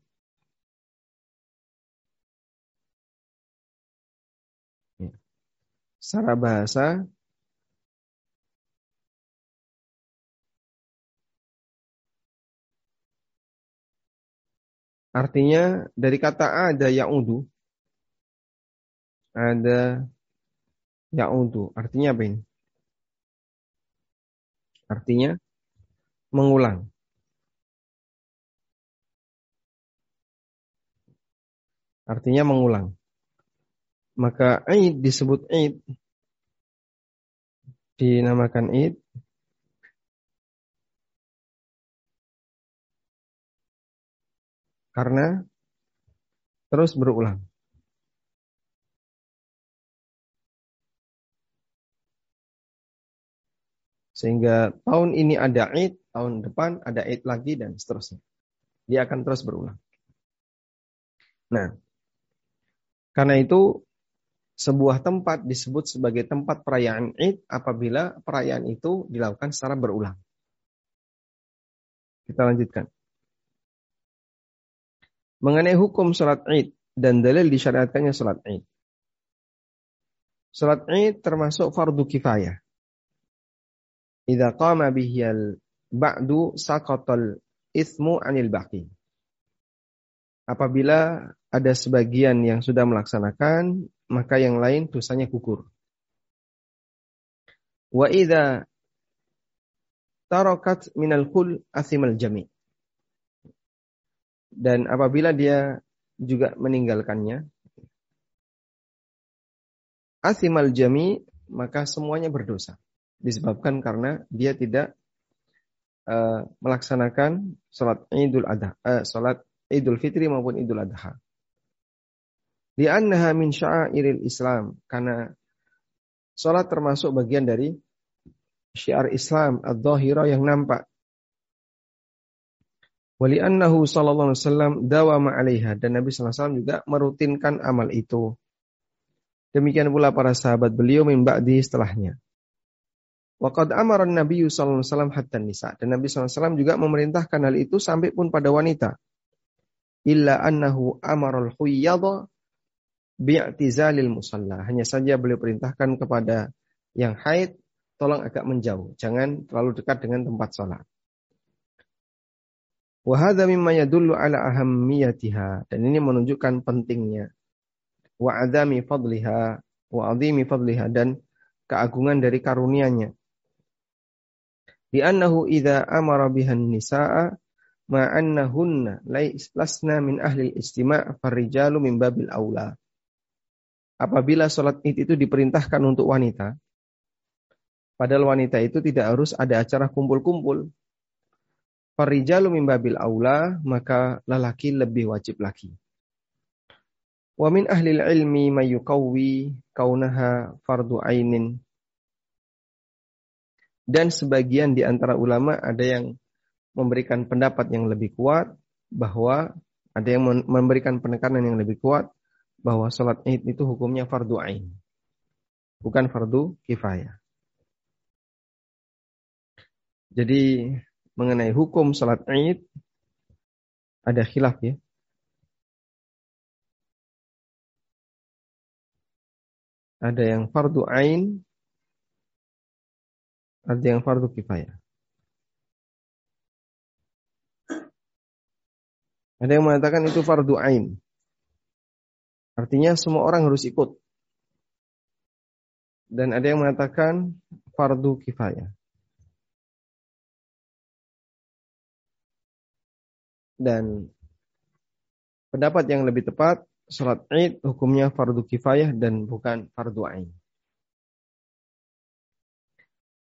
Speaker 1: secara bahasa Artinya dari kata ada ya'udu. Ada ya'udu. Artinya apa ini? Artinya mengulang. Artinya mengulang. Maka Eid disebut Eid. Dinamakan Eid karena terus berulang. Sehingga tahun ini ada Id, tahun depan ada Id lagi dan seterusnya. Dia akan terus berulang. Nah, karena itu sebuah tempat disebut sebagai tempat perayaan Id apabila perayaan itu dilakukan secara berulang. Kita lanjutkan. Mengenai hukum sholat id dan dalil disyariatkannya sholat id. Sholat id termasuk fardu kifayah. Idza qama bihiyal ba'du saqatal ismu anil baqi. Apabila ada sebagian yang sudah melaksanakan, maka yang lain dosanya gugur. Wa idza tarakat minal kul asimal jami' dan apabila dia juga meninggalkannya asimal jami maka semuanya berdosa disebabkan karena dia tidak uh, melaksanakan salat Idul Adha uh, salat Idul Fitri maupun Idul Adha li'annaha min sya'iril Islam karena salat termasuk bagian dari syiar Islam ad-dhahira yang nampak Wali annahu sallallahu alaihi wasallam dawama 'alaiha dan Nabi sallallahu alaihi wasallam juga merutinkan amal itu. Demikian pula para sahabat beliau min ba'di setelahnya. Wa qad amara an-nabiy sallallahu alaihi wasallam hatta nisa dan Nabi sallallahu alaihi wasallam juga memerintahkan hal itu sampai pun pada wanita. Illa annahu amara al-huyyadha bi'tizalil musalla. Hanya saja beliau perintahkan kepada yang haid tolong agak menjauh, jangan terlalu dekat dengan tempat sholat. Wahada mimma yadullu ala ahammiyatiha. Dan ini menunjukkan pentingnya. Wa adami fadliha. Wa adimi fadliha. Dan keagungan dari karunianya. Liannahu idha amara bihan nisa'a ma'annahunna lasna min ahli istima' farrijalu min babil awla. Apabila sholat id itu diperintahkan untuk wanita, padahal wanita itu tidak harus ada acara kumpul-kumpul, Farijalu min babil aula, maka lelaki lebih wajib lagi. Wa min ahli ilmi mayukawi kaunaha fardu ainin. Dan sebagian di antara ulama ada yang memberikan pendapat yang lebih kuat bahwa ada yang memberikan penekanan yang lebih kuat bahwa sholat id itu hukumnya fardu ain. Bukan fardu kifayah. Jadi mengenai hukum salat Id ada khilaf ya. Ada yang fardu ain Ada yang fardu kifayah. Ada yang mengatakan itu fardu ain. Artinya semua orang harus ikut. Dan ada yang mengatakan fardu kifayah. Dan pendapat yang lebih tepat, sholat id hukumnya fardu kifayah dan bukan fardu ain.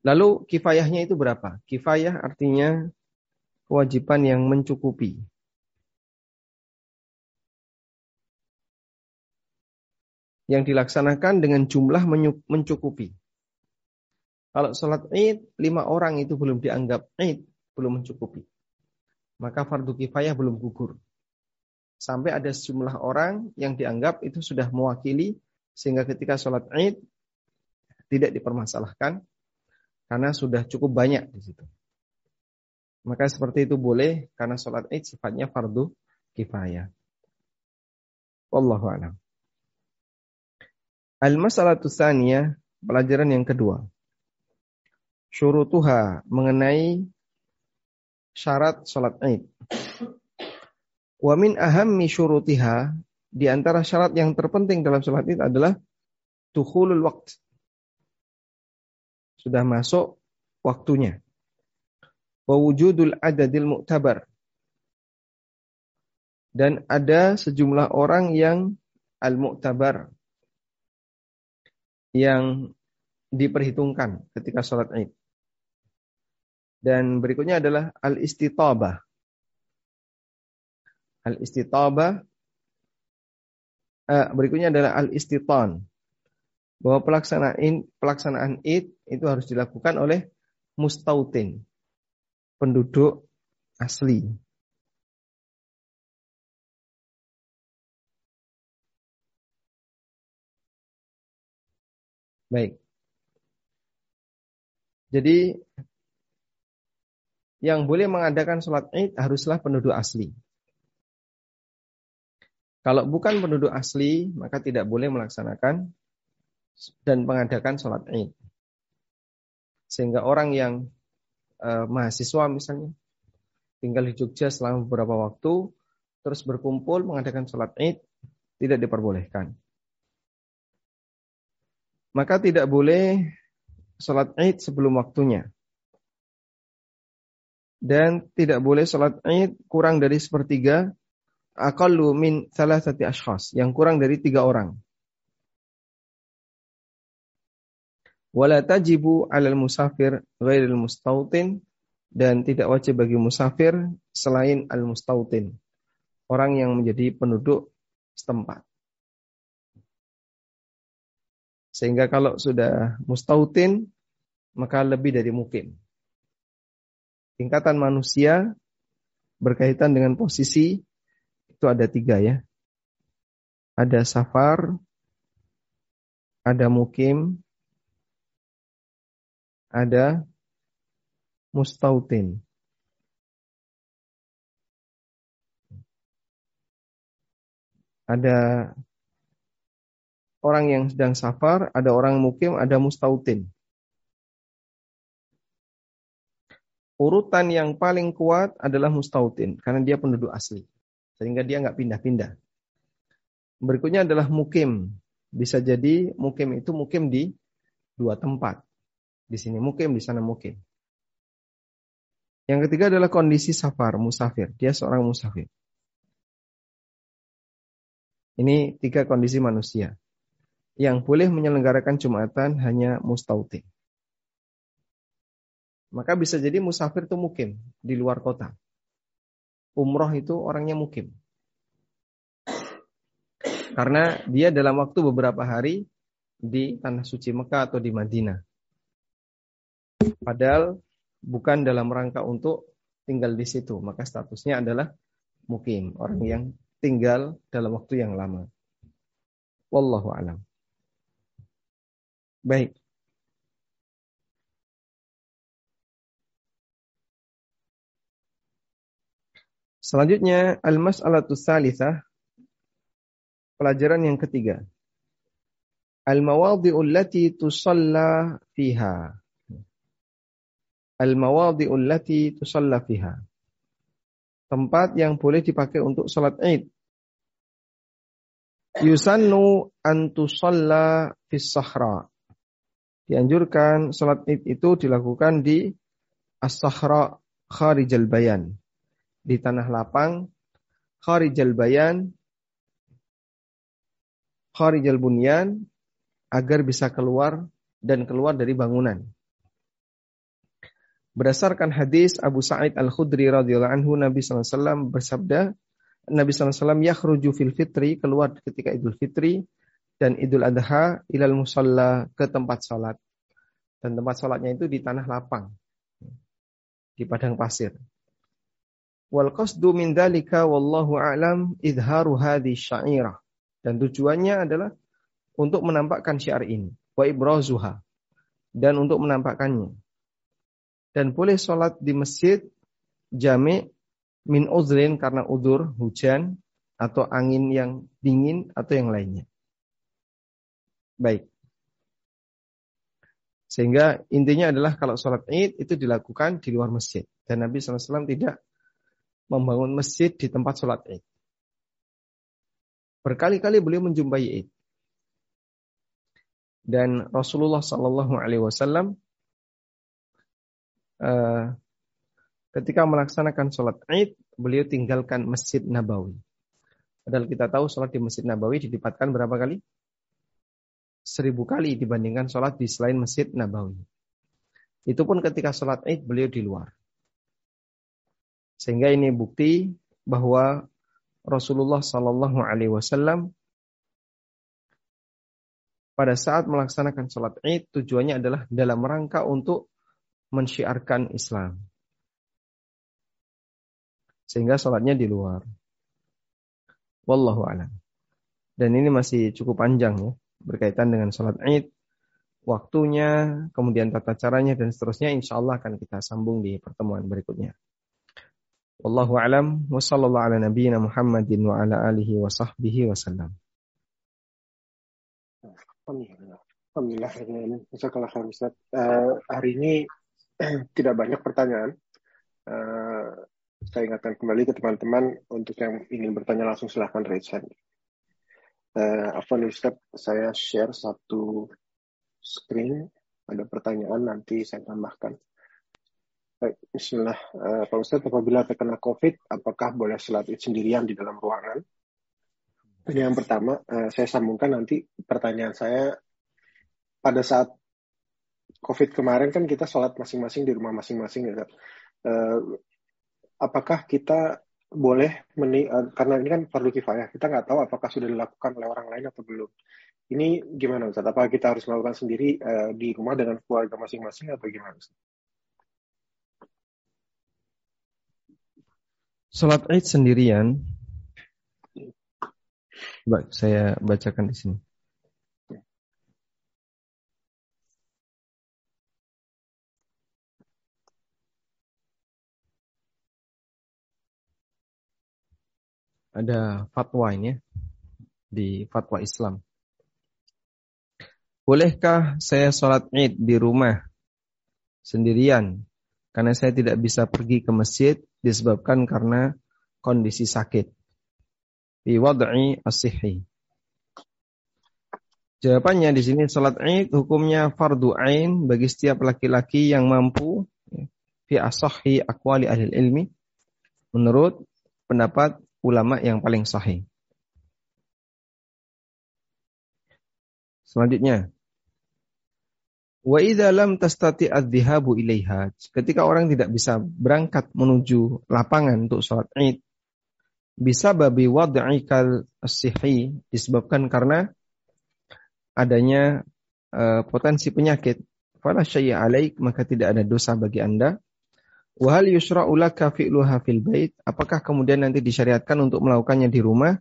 Speaker 1: Lalu kifayahnya itu berapa? Kifayah artinya kewajiban yang mencukupi. Yang dilaksanakan dengan jumlah mencukupi. Kalau sholat id, lima orang itu belum dianggap id, belum mencukupi. Maka fardu kifayah belum gugur. Sampai ada sejumlah orang yang dianggap itu sudah mewakili, sehingga ketika sholat id, tidak dipermasalahkan, karena sudah cukup banyak di situ. Maka seperti itu boleh karena sholat id sifatnya fardu kifayah. Wallahu a'lam. Al-masalatu tsaniyah, pelajaran yang kedua. Syurutuha mengenai syarat sholat id. Wa min ahammi syurutiha di antara syarat yang terpenting dalam sholat id adalah tukhulul waqt sudah masuk waktunya. Wa wujudul adadil mu'tabar. Dan ada sejumlah orang yang al-mu'tabar yang diperhitungkan ketika sholat id. Dan berikutnya adalah al-istitabah. Al-istitabah uh, berikutnya adalah al-istitan bahwa pelaksanaan pelaksanaan id itu harus dilakukan oleh mustautin, penduduk asli. Baik. Jadi yang boleh mengadakan sholat id haruslah penduduk asli. Kalau bukan penduduk asli, maka tidak boleh melaksanakan dan mengadakan sholat id. Sehingga orang yang uh, mahasiswa misalnya tinggal di Jogja selama beberapa waktu, terus berkumpul mengadakan sholat id, tidak diperbolehkan. Maka tidak boleh sholat id sebelum waktunya. Dan tidak boleh sholat id kurang dari sepertiga aqallu min salah satu ashkhas, yang kurang dari tiga orang. Wala tajibu 'alal musafir ghairil mustautin. Dan tidak wajib bagi musafir selain al mustautin. Orang yang menjadi penduduk setempat. Sehingga kalau sudah mustautin maka lebih dari mukim tingkatan manusia berkaitan dengan posisi itu ada tiga ya. Ada safar ada mukim ada mustautin. Ada orang yang sedang safar, ada orang mukim, ada mustautin. Urutan yang paling kuat adalah mustautin, karena dia penduduk asli. Sehingga dia nggak pindah-pindah. Berikutnya adalah mukim. Bisa jadi mukim itu mukim di dua tempat. Di sini mukim, di sana mukim. Yang ketiga adalah kondisi safar, musafir. Dia seorang musafir. Ini tiga kondisi manusia. Yang boleh menyelenggarakan Jumatan hanya mustautin. Maka bisa jadi musafir itu mukim di luar kota. Umroh itu orangnya mukim. Karena dia dalam waktu beberapa hari di tanah suci Mekah atau di Madinah. Padahal bukan dalam rangka untuk tinggal di situ, maka statusnya adalah mukim, orang yang tinggal dalam waktu yang lama. Wallahu alam. Baik. Selanjutnya al-mas'alatu salitsah pelajaran yang ketiga. Al-mawadhi'u allati tusalla fiha al-mawadhi'ul lati tusalla. Tempat yang boleh dipakai untuk salat Id. Yusannu an tusalla sahra. Dianjurkan salat Id itu dilakukan di as-sahra kharijal bayan. Di tanah lapang kharijal bayan kharijal bunyan agar bisa keluar dan keluar dari bangunan. Berdasarkan hadis Abu Sa'id Al-Khudri radhiyallahu anhu Nabi SAW bersabda, Nabi SAW yakhruju fil fitri, keluar ketika Idul Fitri dan Idul Adha ilal musalla ke tempat salat. Dan tempat salatnya itu di tanah lapang. Di padang pasir. Wal qasdu min dalika wallahu a'lam idharu hadhi syairah. Dan tujuannya adalah untuk menampakkan syiar ini. Wa ibrazuha. Dan untuk menampakkannya dan boleh sholat di masjid jami min uzrin karena udur hujan atau angin yang dingin atau yang lainnya. Baik. Sehingga intinya adalah kalau sholat id itu dilakukan di luar masjid. Dan Nabi SAW tidak membangun masjid di tempat sholat id. Berkali-kali beliau menjumpai id. Dan Rasulullah Wasallam Eh, ketika melaksanakan sholat id, beliau tinggalkan Masjid Nabawi. Padahal kita tahu sholat di Masjid Nabawi dilipatkan berapa kali? Seribu kali dibandingkan sholat di selain Masjid Nabawi. Itu pun ketika sholat id beliau di luar. Sehingga ini bukti bahwa Rasulullah Sallallahu Alaihi Wasallam pada saat melaksanakan sholat id tujuannya adalah dalam rangka untuk mensyiarkan Islam. Sehingga sholatnya di luar. Wallahu alam. Dan ini masih cukup panjang ya, berkaitan dengan sholat id, waktunya, kemudian tata caranya dan seterusnya insya Allah akan kita sambung di pertemuan berikutnya. Wallahu alam wa sallallahu ala nabiyyina Muhammadin wa ala alihi wa sahbihi wa sallam.
Speaker 2: Alhamdulillah, Alhamdulillah, Uh, hari ini tidak banyak pertanyaan. Uh, saya ingatkan kembali ke teman-teman untuk yang ingin bertanya langsung silahkan raise hand. Uh, Afwan Ustaz, saya share satu screen. Ada pertanyaan nanti saya tambahkan. Baik, Bismillah. Uh, Pak Ustaz, apabila terkena COVID, apakah boleh sholat sendirian di dalam ruangan? Ini yang pertama, uh, saya sambungkan nanti pertanyaan saya pada saat COVID kemarin kan kita sholat masing-masing di rumah masing-masing ya. Uh, apakah kita boleh meni uh, karena ini kan fardu kifayah kita nggak tahu apakah sudah dilakukan oleh orang lain atau belum. Ini gimana Ustaz? Apakah kita harus melakukan sendiri uh, di rumah dengan keluarga masing-masing atau gimana Ustaz?
Speaker 1: Sholat Id sendirian. Baik, saya bacakan di sini. Ada fatwa ini ya, di fatwa Islam. Bolehkah saya sholat id di rumah sendirian karena saya tidak bisa pergi ke masjid disebabkan karena kondisi sakit. Di wad'i as-sihhi. Jawabannya di sini salat Id hukumnya fardu ain bagi setiap laki-laki yang mampu ya, fi asahhi aqwali ahli ilmi menurut pendapat ulama yang paling sahih. Selanjutnya, wa idza lam tastati adh-dhahabu ilaiha. Ketika orang tidak bisa berangkat menuju lapangan untuk sholat Id, bisa babi wad'ikal as-sihi disebabkan karena adanya uh, potensi penyakit. Fala syai'a alaik, maka tidak ada dosa bagi Anda Wahal yusra'u laka fi'luha fil bait? Apakah kemudian nanti disyariatkan untuk melakukannya di rumah?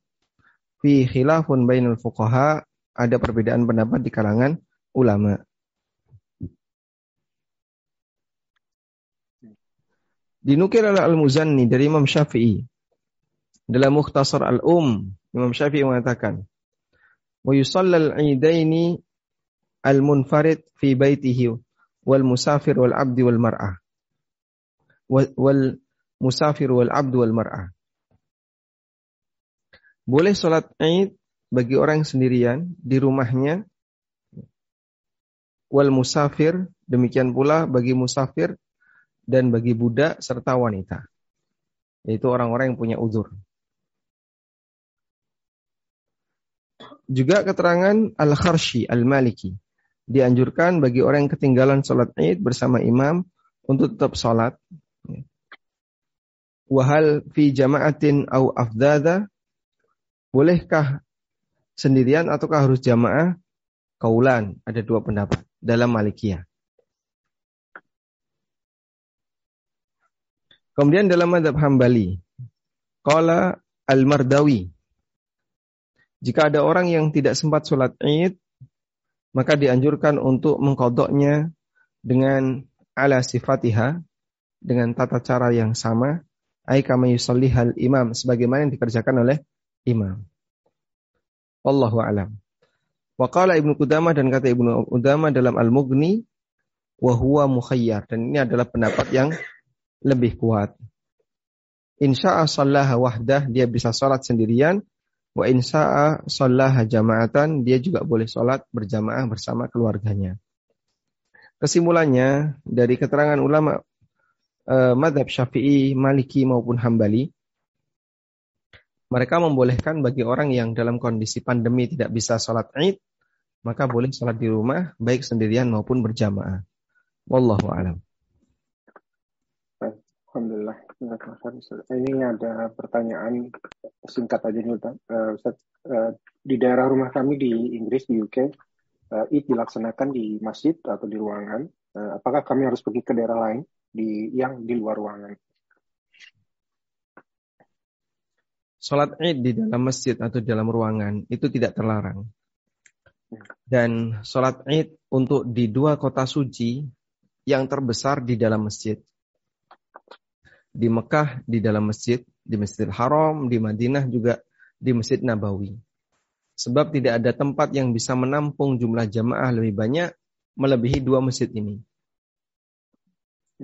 Speaker 1: Fi khilafun bainal fuqaha, ada perbedaan pendapat di kalangan ulama. Dinukir oleh Al-Muzanni dari Imam Syafi'i. Dalam Mukhtasar Al-Um, Imam Syafi'i mengatakan, "Wa yusallal 'idaini al-munfarid fi baitihi wal musafir wal 'abdi wal mar'ah." Wal musafir wal abdu wal mar'ah. Boleh sholat Id bagi orang sendirian di rumahnya wal musafir demikian pula bagi musafir dan bagi budak serta wanita yaitu orang-orang yang punya uzur. Juga keterangan Al-Kharshi Al-Maliki dianjurkan bagi orang yang ketinggalan sholat Id bersama imam untuk tetap sholat. Wahal fi jama'atin au afdada bolehkah sendirian ataukah harus jamaah? Kaulan, ada dua pendapat dalam Malikiyah. Kemudian dalam madhab Hambali, Qala Al-Mardawi, jika ada orang yang tidak sempat sholat id, maka dianjurkan untuk mengkodoknya dengan ala sifatiha, dengan tata cara yang sama, ay kama hal imam, sebagaimana yang dikerjakan oleh imam. Wallahu alam. Wa qala Ibnu Qudamah dan kata Ibnu Qudamah dalam Al-Mughni wa huwa mukhayyar dan ini adalah pendapat yang lebih kuat. Insya'a sallaha wahdah dia bisa salat sendirian wa insya'a sallaha jama'atan dia juga boleh salat berjamaah bersama keluarganya. Kesimpulannya dari keterangan ulama eh, madhab Syafi'i, Maliki maupun Hambali mereka membolehkan bagi orang yang dalam kondisi pandemi tidak bisa sholat id, maka boleh sholat di rumah, baik sendirian maupun berjamaah. Wallahu a'lam.
Speaker 2: Alhamdulillah. Ini ada pertanyaan singkat aja nih uh, Ustaz. Uh, di daerah rumah kami di Inggris, di UK, uh, eh, Id dilaksanakan di masjid atau di ruangan. Uh, apakah kami harus pergi ke daerah lain di yang di luar ruangan?
Speaker 1: Sholat id di dalam masjid atau di dalam ruangan itu tidak terlarang. Dan sholat id untuk di dua kota suci yang terbesar di dalam masjid. Di Mekah di dalam masjid, di Masjidil Haram, di Madinah juga di Masjid Nabawi. Sebab tidak ada tempat yang bisa menampung jumlah jamaah lebih banyak melebihi dua masjid ini.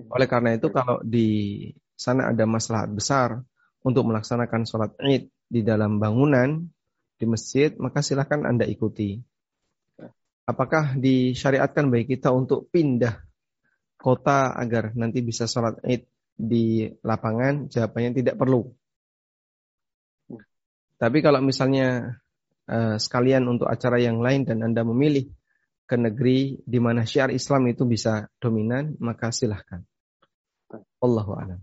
Speaker 1: Oleh karena itu kalau di sana ada masalah besar untuk melaksanakan sholat id di dalam bangunan di masjid, maka silahkan Anda ikuti. Apakah disyariatkan bagi kita untuk pindah kota agar nanti bisa sholat id di lapangan? Jawabannya tidak perlu. Tapi kalau misalnya uh, sekalian untuk acara yang lain dan Anda memilih ke negeri di mana syiar Islam itu bisa dominan, maka silahkan. Allahu a'lam.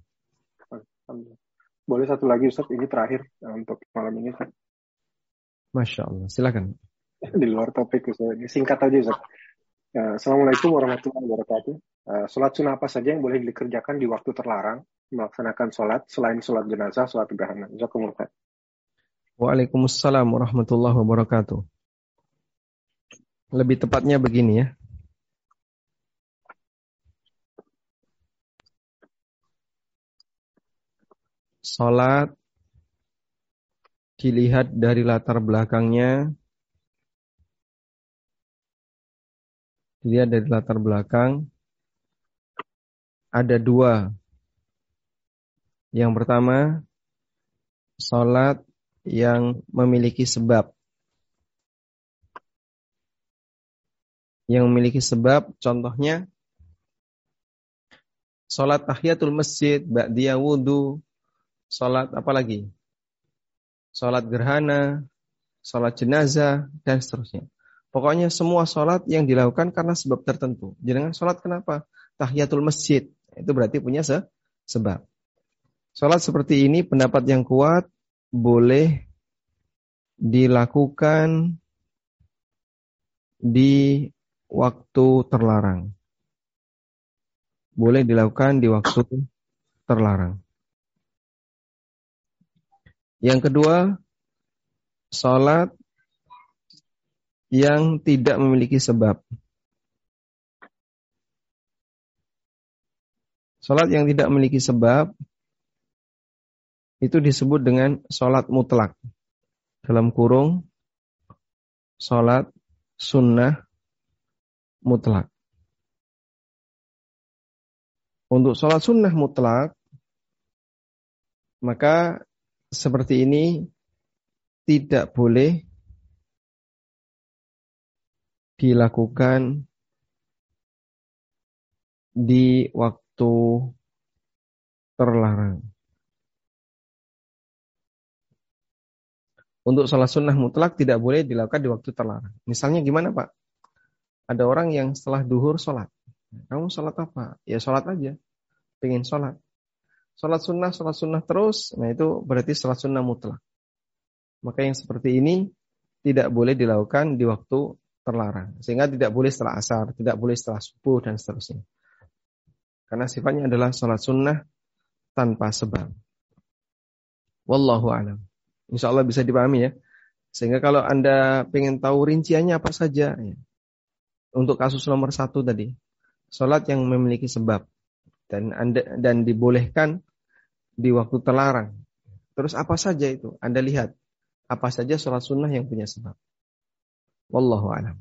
Speaker 2: Boleh satu lagi Ustaz, ini terakhir uh, untuk malam ini Ustaz.
Speaker 1: Masya Allah, silakan.
Speaker 2: Di luar topik Ustaz, singkat aja Ustaz. Uh, Assalamualaikum warahmatullahi wabarakatuh. Uh, sholat sunnah apa saja yang boleh dikerjakan di waktu terlarang melaksanakan sholat selain sholat jenazah, sholat gerhana. Jazakumullah.
Speaker 1: Waalaikumsalam warahmatullahi wabarakatuh. Lebih tepatnya begini ya. Salat dilihat dari latar belakangnya. Dilihat dari latar belakang. Ada dua. Yang pertama, salat yang memiliki sebab. Yang memiliki sebab, contohnya, salat tahiyatul masjid, ba'diyah wudu, sholat apa lagi? Sholat gerhana, sholat jenazah, dan seterusnya. Pokoknya semua sholat yang dilakukan karena sebab tertentu. Jangan sholat kenapa? Tahiyatul masjid. Itu berarti punya se sebab. Sholat seperti ini pendapat yang kuat boleh dilakukan di waktu terlarang. Boleh dilakukan di waktu terlarang. Yang kedua, sholat yang tidak memiliki sebab. Sholat yang tidak memiliki sebab itu disebut dengan sholat mutlak. Dalam kurung, sholat sunnah mutlak. Untuk sholat sunnah mutlak, maka seperti ini tidak boleh dilakukan di waktu terlarang. Untuk sholat sunnah mutlak tidak boleh dilakukan di waktu terlarang. Misalnya gimana Pak? Ada orang yang setelah duhur sholat. Kamu sholat apa? Ya sholat aja. Pengen sholat. Sholat sunnah, sholat sunnah terus. Nah itu berarti sholat sunnah mutlak. Maka yang seperti ini tidak boleh dilakukan di waktu terlarang. Sehingga tidak boleh setelah asar, tidak boleh setelah subuh, dan seterusnya. Karena sifatnya adalah sholat sunnah tanpa sebab. Wallahu alam. Insya Allah bisa dipahami ya. Sehingga kalau Anda ingin tahu rinciannya apa saja, ya. Untuk kasus nomor satu tadi, sholat yang memiliki sebab dan anda dan dibolehkan di waktu terlarang. Terus apa saja itu? Anda lihat apa saja sholat sunnah yang punya sebab. Wallahu a'lam.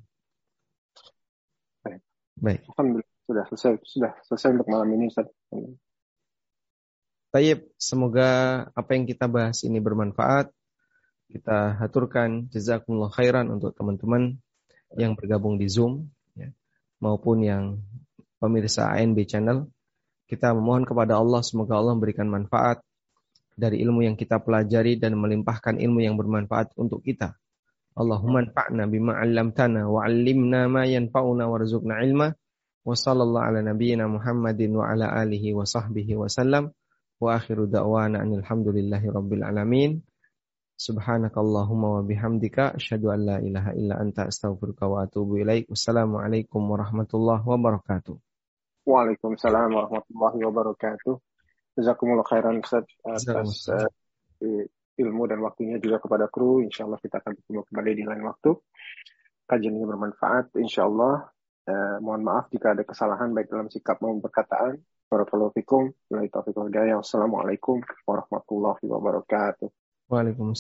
Speaker 2: Baik. Baik. Alhamdulillah sudah selesai sudah selesai untuk malam ini Ustaz.
Speaker 1: Tayyib, semoga apa yang kita bahas ini bermanfaat. Kita haturkan jazakumullah khairan untuk teman-teman yang bergabung di Zoom maupun yang pemirsa ANB channel. Kita memohon kepada Allah semoga Allah memberikan manfaat dari ilmu yang kita pelajari dan melimpahkan ilmu yang bermanfaat untuk kita Allahumma anfa'na bima 'allamtana wa 'allimna ma yanfa'una warzuqna ilma. Wa sallallahu ala nabiyyina Muhammadin wa ala alihi wa sahbihi wa sallam. Wa akhiru da'wana alhamdulillahi rabbil alamin. Subhanakallahumma wa bihamdika asyhadu an la ilaha illa anta astaghfiruka wa atubu ilaik. Wassalamualaikum warahmatullahi wabarakatuh.
Speaker 2: Waalaikumsalam warahmatullahi wabarakatuh. Jazakumullah khairan Ustaz atas uh, ilmu dan waktunya juga kepada kru. Insya Allah kita akan bertemu kembali di lain waktu. Kajian ini bermanfaat. Insya Allah. Eh, mohon maaf jika ada kesalahan baik dalam sikap maupun perkataan. Barakallahu fikum. Wassalamualaikum warahmatullahi wabarakatuh.
Speaker 1: Waalaikumsalam.